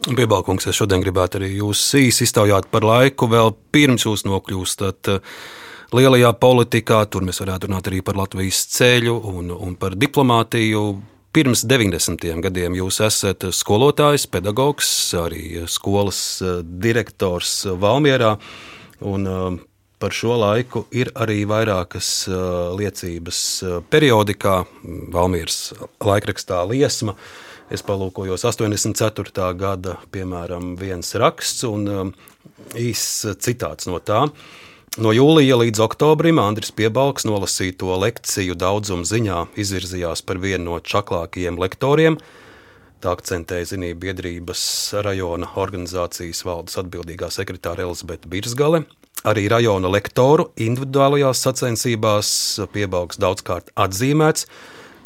Piebalkungs, es šodien gribētu arī jūs īsi iztaujāt par laiku, vēl pirms jūs nokļūstat lielajā politikā. Tur mēs varētu runāt arī par Latvijas ceļu un, un par diplomātiju. Pirms 90. gadiem jūs esat skolotājs, pedagogs, arī skolas direktors Valmjerā. Un, Par šo laiku ir arī vairākas uh, liecības uh, periodikā, Valmīras laikrakstā Liesma. Es palūkojos 84. gada, piemēram, viens raksts un um, īsts citāts no tā. No jūlija līdz oktobrim Andris Piebalgs nolasīto lekciju daudzuma ziņā izvirzījās par vienu no čaklākajiem lektoriem. Tā akcentēja zinību biedrības rajona organizācijas valdes atbildīgā sekretāra Elizabete Birzgale. Arī rajona lektoru individuālajās sacensībās piebalgs daudzkārt atzīmēts.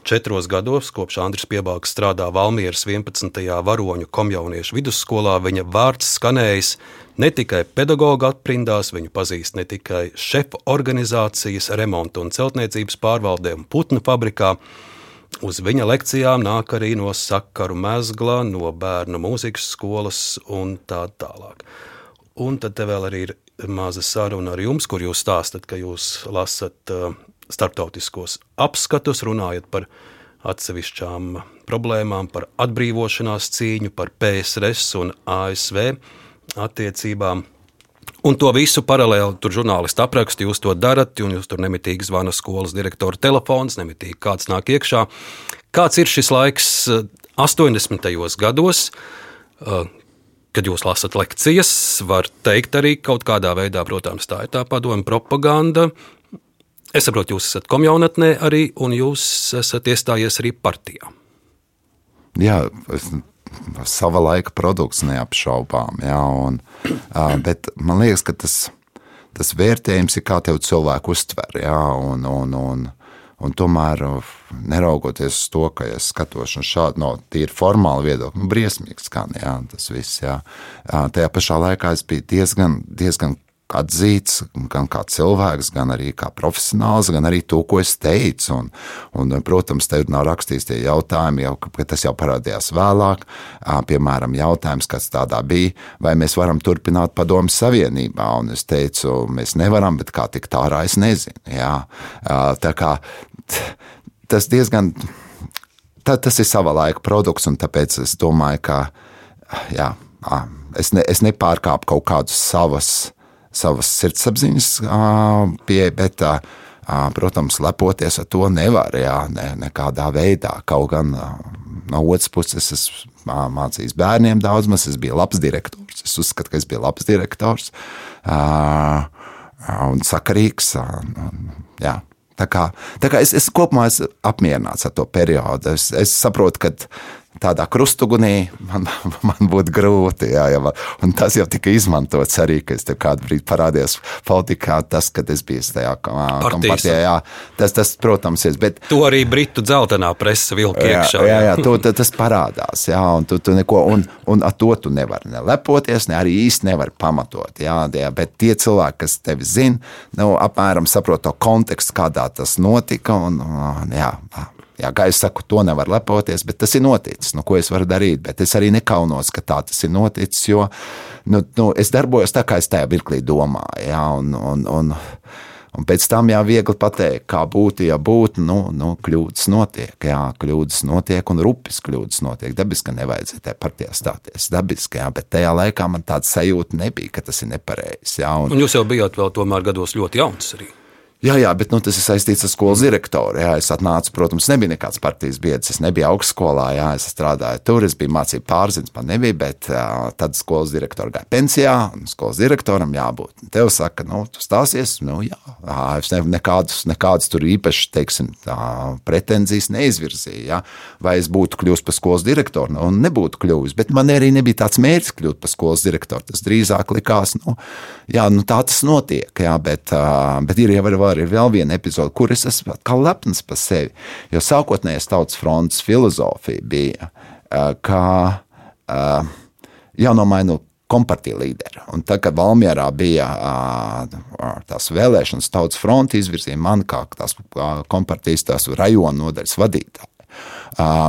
Četros gados, kopš Andris Piebalgs strādā Valmieras 11. varoņu komjauniešu vidusskolā, viņa vārds skanējis ne tikai pedagoģa aprindās, viņu pazīst ne tikai šefu organizācijas, remonta un celtniecības pārvaldē un putnu fabrikā. Uz viņa lekcijām nāk arī no sakaru mezgla, no bērnu mūzikas skolas un tā tālāk. Un tad te vēl arī ir maza saruna ar jums, kur jūs stāstat, ka jūs lasat uh, starptautiskos apskatus, runājat par atsevišķām problēmām, par atbrīvošanās cīņu, par PSRS un ASV attiecībām. Un to visu paralēli tur žurnālisti apraksta, jūs to darat, un jūs tur nemitīgi zvana skolas direktora telefons, nemitīgi kāds nāk iekšā. Kāds ir šis laiks 80. gados? Kad jūs lasat lekcijas, var teikt arī kaut kādā veidā, protams, tā ir tā padoma propaganda. Es saprotu, jūs esat komjaunatnē arī, un jūs esat iestājies arī partijā. Jā, es, sava laika produkts neapšaubām, jā, un, bet man liekas, ka tas, tas vērtējums ir kā tev cilvēku uztver, jā, un, un, un, un tomēr neraugoties uz to, ka es skatos šādu no tīri formālu viedokli, nu, briesmīgs skan, jā, tas viss, jā. Tajā pašā laikā es biju diezgan, diezgan atzīts gan kā cilvēks, gan arī kā profesionāls, gan arī to, ko es teicu. Un, un, protams, te nav rakstīts tie jautājumi, jau, ka tas jau parādījās vēlāk. Piemēram, jautājums, kas tādā bija, vai mēs varam turpināt padomu savienībā. Un es teicu, mēs nevaram, bet kā tikt ārā, es nezinu. Jā. Tā kā tas diezgan, tā, tas ir sava laika produkts, un tāpēc es domāju, ka, jā, es, ne, es nepārkāpu kaut kādus savas, savas sirdsapziņas pieeja, bet, protams, lepoties ar to nevar, jā, ne, nekādā veidā. Kaut gan no otras puses es mācījos bērniem daudz, maz es biju labs direktors. Es uzskatu, ka es biju labs direktors un sakarīgs. Jā. Tā kā, tā kā es, es kopumā esmu apmierināts ar to periodu. Es, es saprotu, ka tādā krustugunī man, man būtu grūti. Jā, jā, un tas jau tika izmantots arī, kad es kādu brīdi parādījos politikā, tas, kad es biju tajā kompānijā. Jā, tas, tas, protams, ir. Bet, to arī Britu dzeltenā presa vilka iekšā. Jā, jā, jā to, tas parādās. Jā, un, tu, tu neko, un, un ar to tu nevari ne lepoties, ne arī īsti nevari pamatot. Jā, jā, bet tie cilvēki, kas tevi zina, nu, apmēram saprot to kontekstu, kādā tas notika. Un, jā, Jā, kā es saku, to nevar lepoties, bet tas ir noticis. Nu, ko es varu darīt? Bet es arī nekaunos, ka tā tas ir noticis, jo nu, nu, es darbojos tā, kā es tajā mirklī domāju. Jā, un, un, un, un pēc tam jā, viegli pateikt, kā būtu, ja būtu. Nu, nu, kļūdas notiek, jā, kļūdas notiek, un rupjas kļūdas notiek. Dabiski, ka nevajadzēja tajā partijā stāties. Dabiski, jā, bet tajā laikā man tāda sajūta nebija, ka tas ir nepareizi. Un, un jūs jau bijāt vēl tomēr gados ļoti jauns arī. Jā, jā, bet nu, tas ir saistīts ar skolas direktoru. Jā, es atnācu, protams, nebija nekāds partijas biedrs. Es nebiju augstskolā, jā, es strādāju tur, es biju mācību pārziņas, man nebija, bet uh, tad skolas direktora gāja pensijā, un skolas direktoram jābūt. Tev saka, nu, tu stāsies, nu, jā, es ne, nekādus, nekādus tur īpaši, teiksim, tā, pretenzijas neizvirzīju, jā, vai es būtu kļuvis par skolas direktoru, nu, nebūtu kļuvis, bet man arī nebija tāds mērķis kļūt par skolas direktoru. Tas drīzāk likās, nu, jā, nu tā tas notiek, jā, bet, uh, bet ir jau arī vispār ir vēl viena epizode, kur es esmu kā lepns par sevi. Jo sākotnējais tautas fronts filozofija bija, ka jānomaina kompartija līderi. Un tad, kad Valmjerā bija tās vēlēšanas, tautas fronte izvirzīja mani kā tās kompartijas tās rajona nodaļas vadītāju.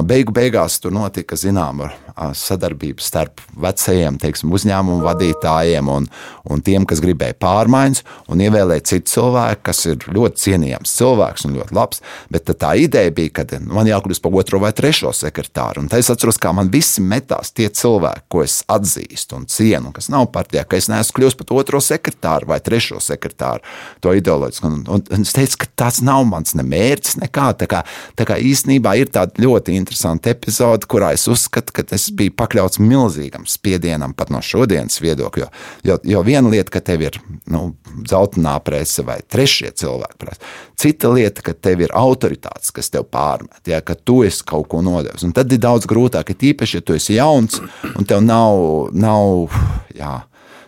Beigu beigās tur notika zināma sadarbība starp vecajiem teiksim, uzņēmumu vadītājiem un, un tiem, kas gribēja pārmaiņas, un ievēlēt citu cilvēku, kas ir ļoti cienījams cilvēks un ļoti labs. Bet tā ideja bija, ka man jākļūst par otro vai trešo sekretāru. Un es atceros, kā man visi metās tie cilvēki, ko es atzīstu un cienu, kas nav partijā, ka es neesmu kļuvis par otro sekretāru vai trešo sekretāru. To ideoloģisku. Un, un es teicu, ka tas nav mans ne mērķis, nekā. Tā kā, tā kā īstenībā ir tāda ļoti interesanta epizode, kurā es uzskatu, ka es biju pakļauts milzīgam spiedienam pat no šodienas viedokļa. Jo, jo viena lieta, ka tev ir nu, dzeltenā prese vai trešie cilvēki prese, cita lieta, ka tev ir autoritātes, kas tev pārmet, ja, ka tu esi kaut ko nodevis. Un tad ir daudz grūtāk, ja tīpaši, ja tu esi jauns un tev nav, nav jā,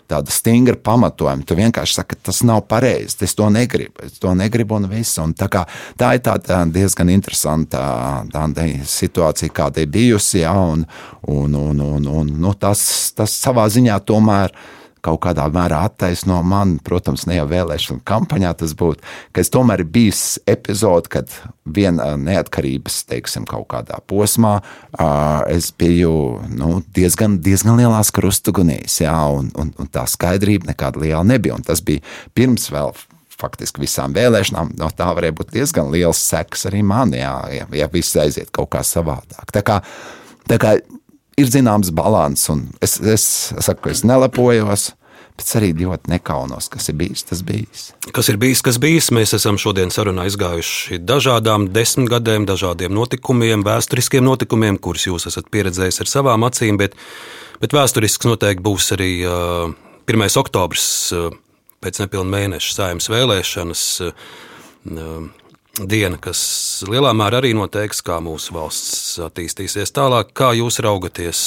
tāda stingra pamatojuma. Tu vienkārši saki, tas nav pareizi, es to negribu, es to negribu un viss. Un tā, kā, tā ir tāda diezgan interesanta tāda situācija, kāda ir bijusi, ja, un, un, un, un, un nu, tas, tas savā ziņā tomēr ir kaut kādā mērā attaisno man, protams, ne jau vēlēšana kampaņā tas būtu, ka es tomēr bijis epizode, kad viena neatkarības, teiksim, kaut kādā posmā es biju nu, diezgan, diezgan lielās krustugunīs, jā, un, un, un tā skaidrība nekāda liela nebija, un tas bija pirms vēl faktiski visām vēlēšanām, no tā varēja būt diezgan liels seks arī man, jā, ja, ja viss aiziet kaut kā savādāk. Tā kā, tā kā ir zināms līdzsvars, un es, es saku, ka es nelepojos. Bet arī ļoti nekaunos, kas ir bijis, tas bijis. Kas ir bijis, kas bijis. Mēs esam šodien sarunā izgājuši dažādām desmitgadēm, dažādiem notikumiem, vēsturiskiem notikumiem, kurus jūs esat pieredzējis ar savām acīm. Bet, bet vēsturisks noteikti būs arī uh, 1. oktobris, pēc nepilna mēneša saimnes vēlēšanas. Diena, kas lielā mērā arī noteiks, kā mūsu valsts attīstīsies tālāk. Kā jūs raugaties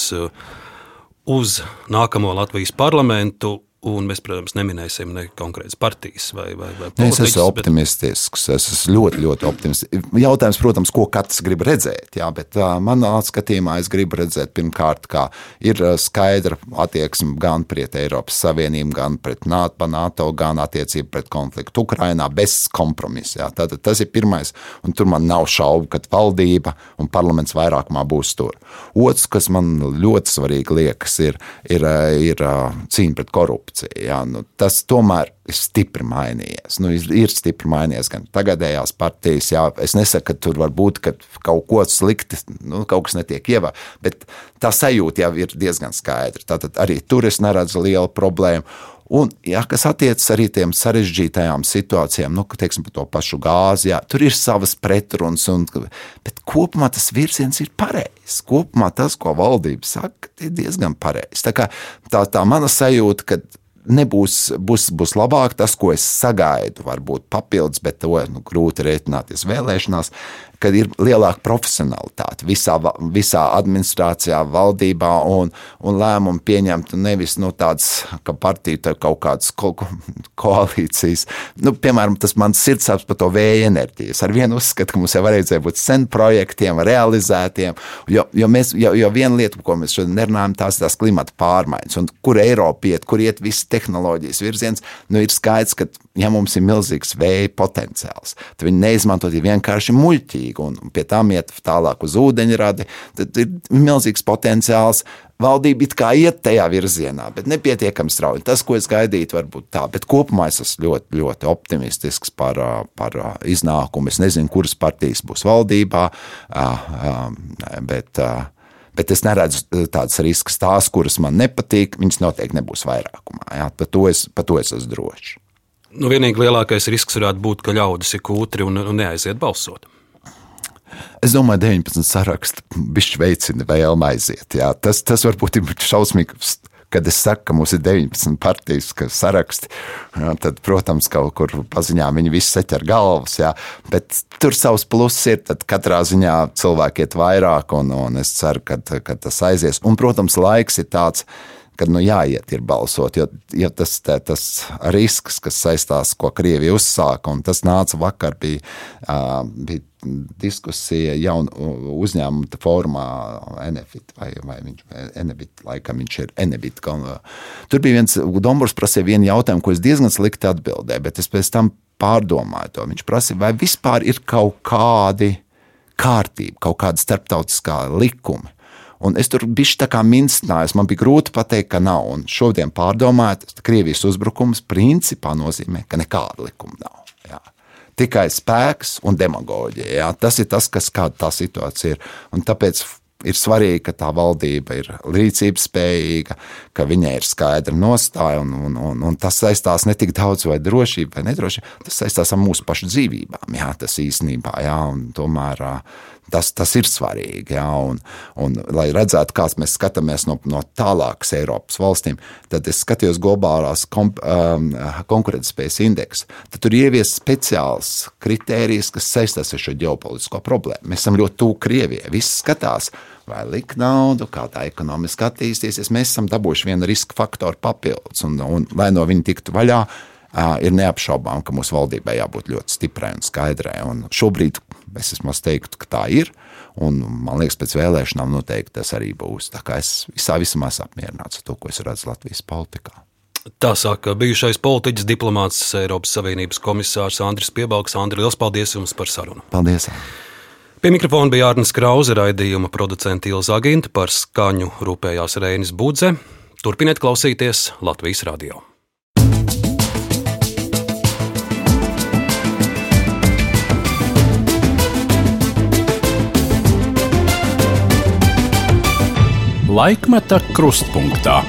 uz nākamo Latvijas parlamentu Un mēs, protams, neminēsim ne konkrētas partijas vai, vai, vai politikas. Es esmu optimistisks, bet... es esmu ļoti, ļoti optimistisks. Jautājums, protams, ko katrs grib redzēt, jā, bet manā skatījumā es gribu redzēt pirmkārt, kā ir skaidra attieksme gan pret Eiropas Savienību, gan pret NATO, NATO gan attiecība pret konfliktu Ukrainā bez kompromisa. Tad tas ir pirmais, un tur man nav šaubu, ka valdība un parlaments vairākumā būs tur. Otrs, kas man ļoti svarīgi liekas, ir, ir, ir cīņa pret korupciju korupcija. Jā, nu, tas tomēr ir stipri mainījies. Nu, ir, stipri mainījies gan tagadējās partijas. Jā, es nesaku, ka tur var būt ka kaut ko slikti, nu, kaut kas netiek ievērots, bet tā sajūta jau ir diezgan skaidra. Tātad arī tur es neredzu lielu problēmu. Un, ja, kas attiecas arī tiem sarežģītajām situācijām, nu, teiksim, par to pašu gāzi, jā, tur ir savas pretrunas, un, bet kopumā tas virziens ir pareizs. Kopumā tas, ko valdība saka, ir diezgan pareizs. Tā, tā, tā mana sajūta, ka nebūs būs, būs labāk. Tas, ko es sagaidu, varbūt papildus, bet to nu, grūti rēķināties vēlēšanās kad ir lielāka profesionalitāte visā, visā administrācijā, valdībā un, un lēmumu pieņemt nevis nu, tāds, ka partija kaut kādas ko, koalīcijas. Nu, piemēram, tas mans sirdsapziņas par to vēja enerģiju. Es ar vienu uzskatu, ka mums jau vajadzēja būt sen projektiem, realizētiem, jo, jo, mēs, jo, jo viena lieta, ko mēs šodien nerunājam, tās ir tās klimata pārmaiņas, un kur Eiropa iet, kur iet visas tehnoloģijas virziens, nu, ir skaidrs, ka ja mums ir milzīgs vēja potenciāls, tad viņi neizmanto vienkārši muļķīgi un pie tam iet tālāk uz ūdeņradi, tad ir milzīgs potenciāls. Valdība it kā iet tajā virzienā, bet nepietiekami strauji. Tas, ko es gaidītu, varbūt tā, bet kopumā es esmu ļoti, ļoti optimistisks par, par iznākumu. Es nezinu, kuras partijas būs valdībā, bet, bet es neredzu tādas riskas, tās, kuras man nepatīk, viņas noteikti nebūs vairākumā. Jā, par to es, par to es esmu drošs. Nu, vienīgi lielākais risks varētu būt, ka ļaudis ir kūtri un, un neaiziet balsot. Es domāju, 19 sarakstu bišķi veicina vēlme aiziet. Jā. Tas, tas varbūt ir šausmīgi. Kad es saku, ka mums ir 19 partijas, saraksti, jā, tad, protams, kaut kur paziņā viņi visi seķer galvas. Jā. Bet tur savs pluss ir. Tad katrā ziņā cilvēki iet vairāk, un, un es ceru, ka, ka tas aizies. Un, protams, laiks ir tāds, kad nu, jāiet ir balsot, jo, jo tas, tā, tas risks, kas saistās, ko Krievija uzsāka, un tas nāca vakar, bija, bija diskusija jaunu uzņēmumu formā, Enefit, vai, vai viņš Enebit, laikam viņš ir Enebit. Tur bija viens, Dombors prasīja vienu jautājumu, ko es diezgan slikti atbildēju, bet es pēc tam pārdomāju to. Viņš prasīja, vai vispār ir kaut kādi kārtība, kaut kāda starptautiskā likuma. Un es tur biju tā kā minstājis, man bija grūti pateikt, ka nav. Un šodien pārdomājot, Krievijas uzbrukums principā nozīmē, ka nekāda likuma nav tikai spēks un demagoģija. Jā. Tas ir tas, kas kāda tā situācija ir. Un tāpēc ir svarīgi, ka tā valdība ir rīcības spējīga, ka viņai ir skaidra nostāja, un, un, un, un tas saistās ne tik daudz vai drošība vai nedrošība, tas saistās ar mūsu pašu dzīvībām. Jā, tas īstenībā, jā, un tomēr Tas, tas ir svarīgi. Jā, un, un, lai redzētu, kāds mēs skatāmies no, no tālākas Eiropas valstīm, tad es skatījos globālās um, konkurētspējas indeksu. Tad tur ir ieviestas speciāls kritērijas, kas saistās ar šo ģeopolitisko problēmu. Mēs esam ļoti tuvu Krievijai. Visi skatās, vai likt naudu, kā tā ekonomiski attīstīsies. Mēs esam dabūjuši vienu riska faktoru papildus, un, un lai no viņa tiktu vaļā, ir neapšaubām, ka mūsu valdībai jābūt ļoti stiprai un skaidrai. Un šobrīd es esmu teiktu, ka tā ir. Un, man liekas, pēc vēlēšanām noteikti tas arī būs. Tā kā es visā vismaz apmierināts ar to, ko es redzu Latvijas politikā. Tā saka bijušais politiķis, diplomāts, Eiropas Savienības komisārs Andris Piebalgs. Andri, liels paldies jums par sarunu! Paldies! Pie mikrofona bija Arnēs Krause, raidījuma producents Ilza Aginta, par skaņu rūpējās Reinis Budze. Turpiniet klausīties Latvijas radio! Laikmeta krustpunktā.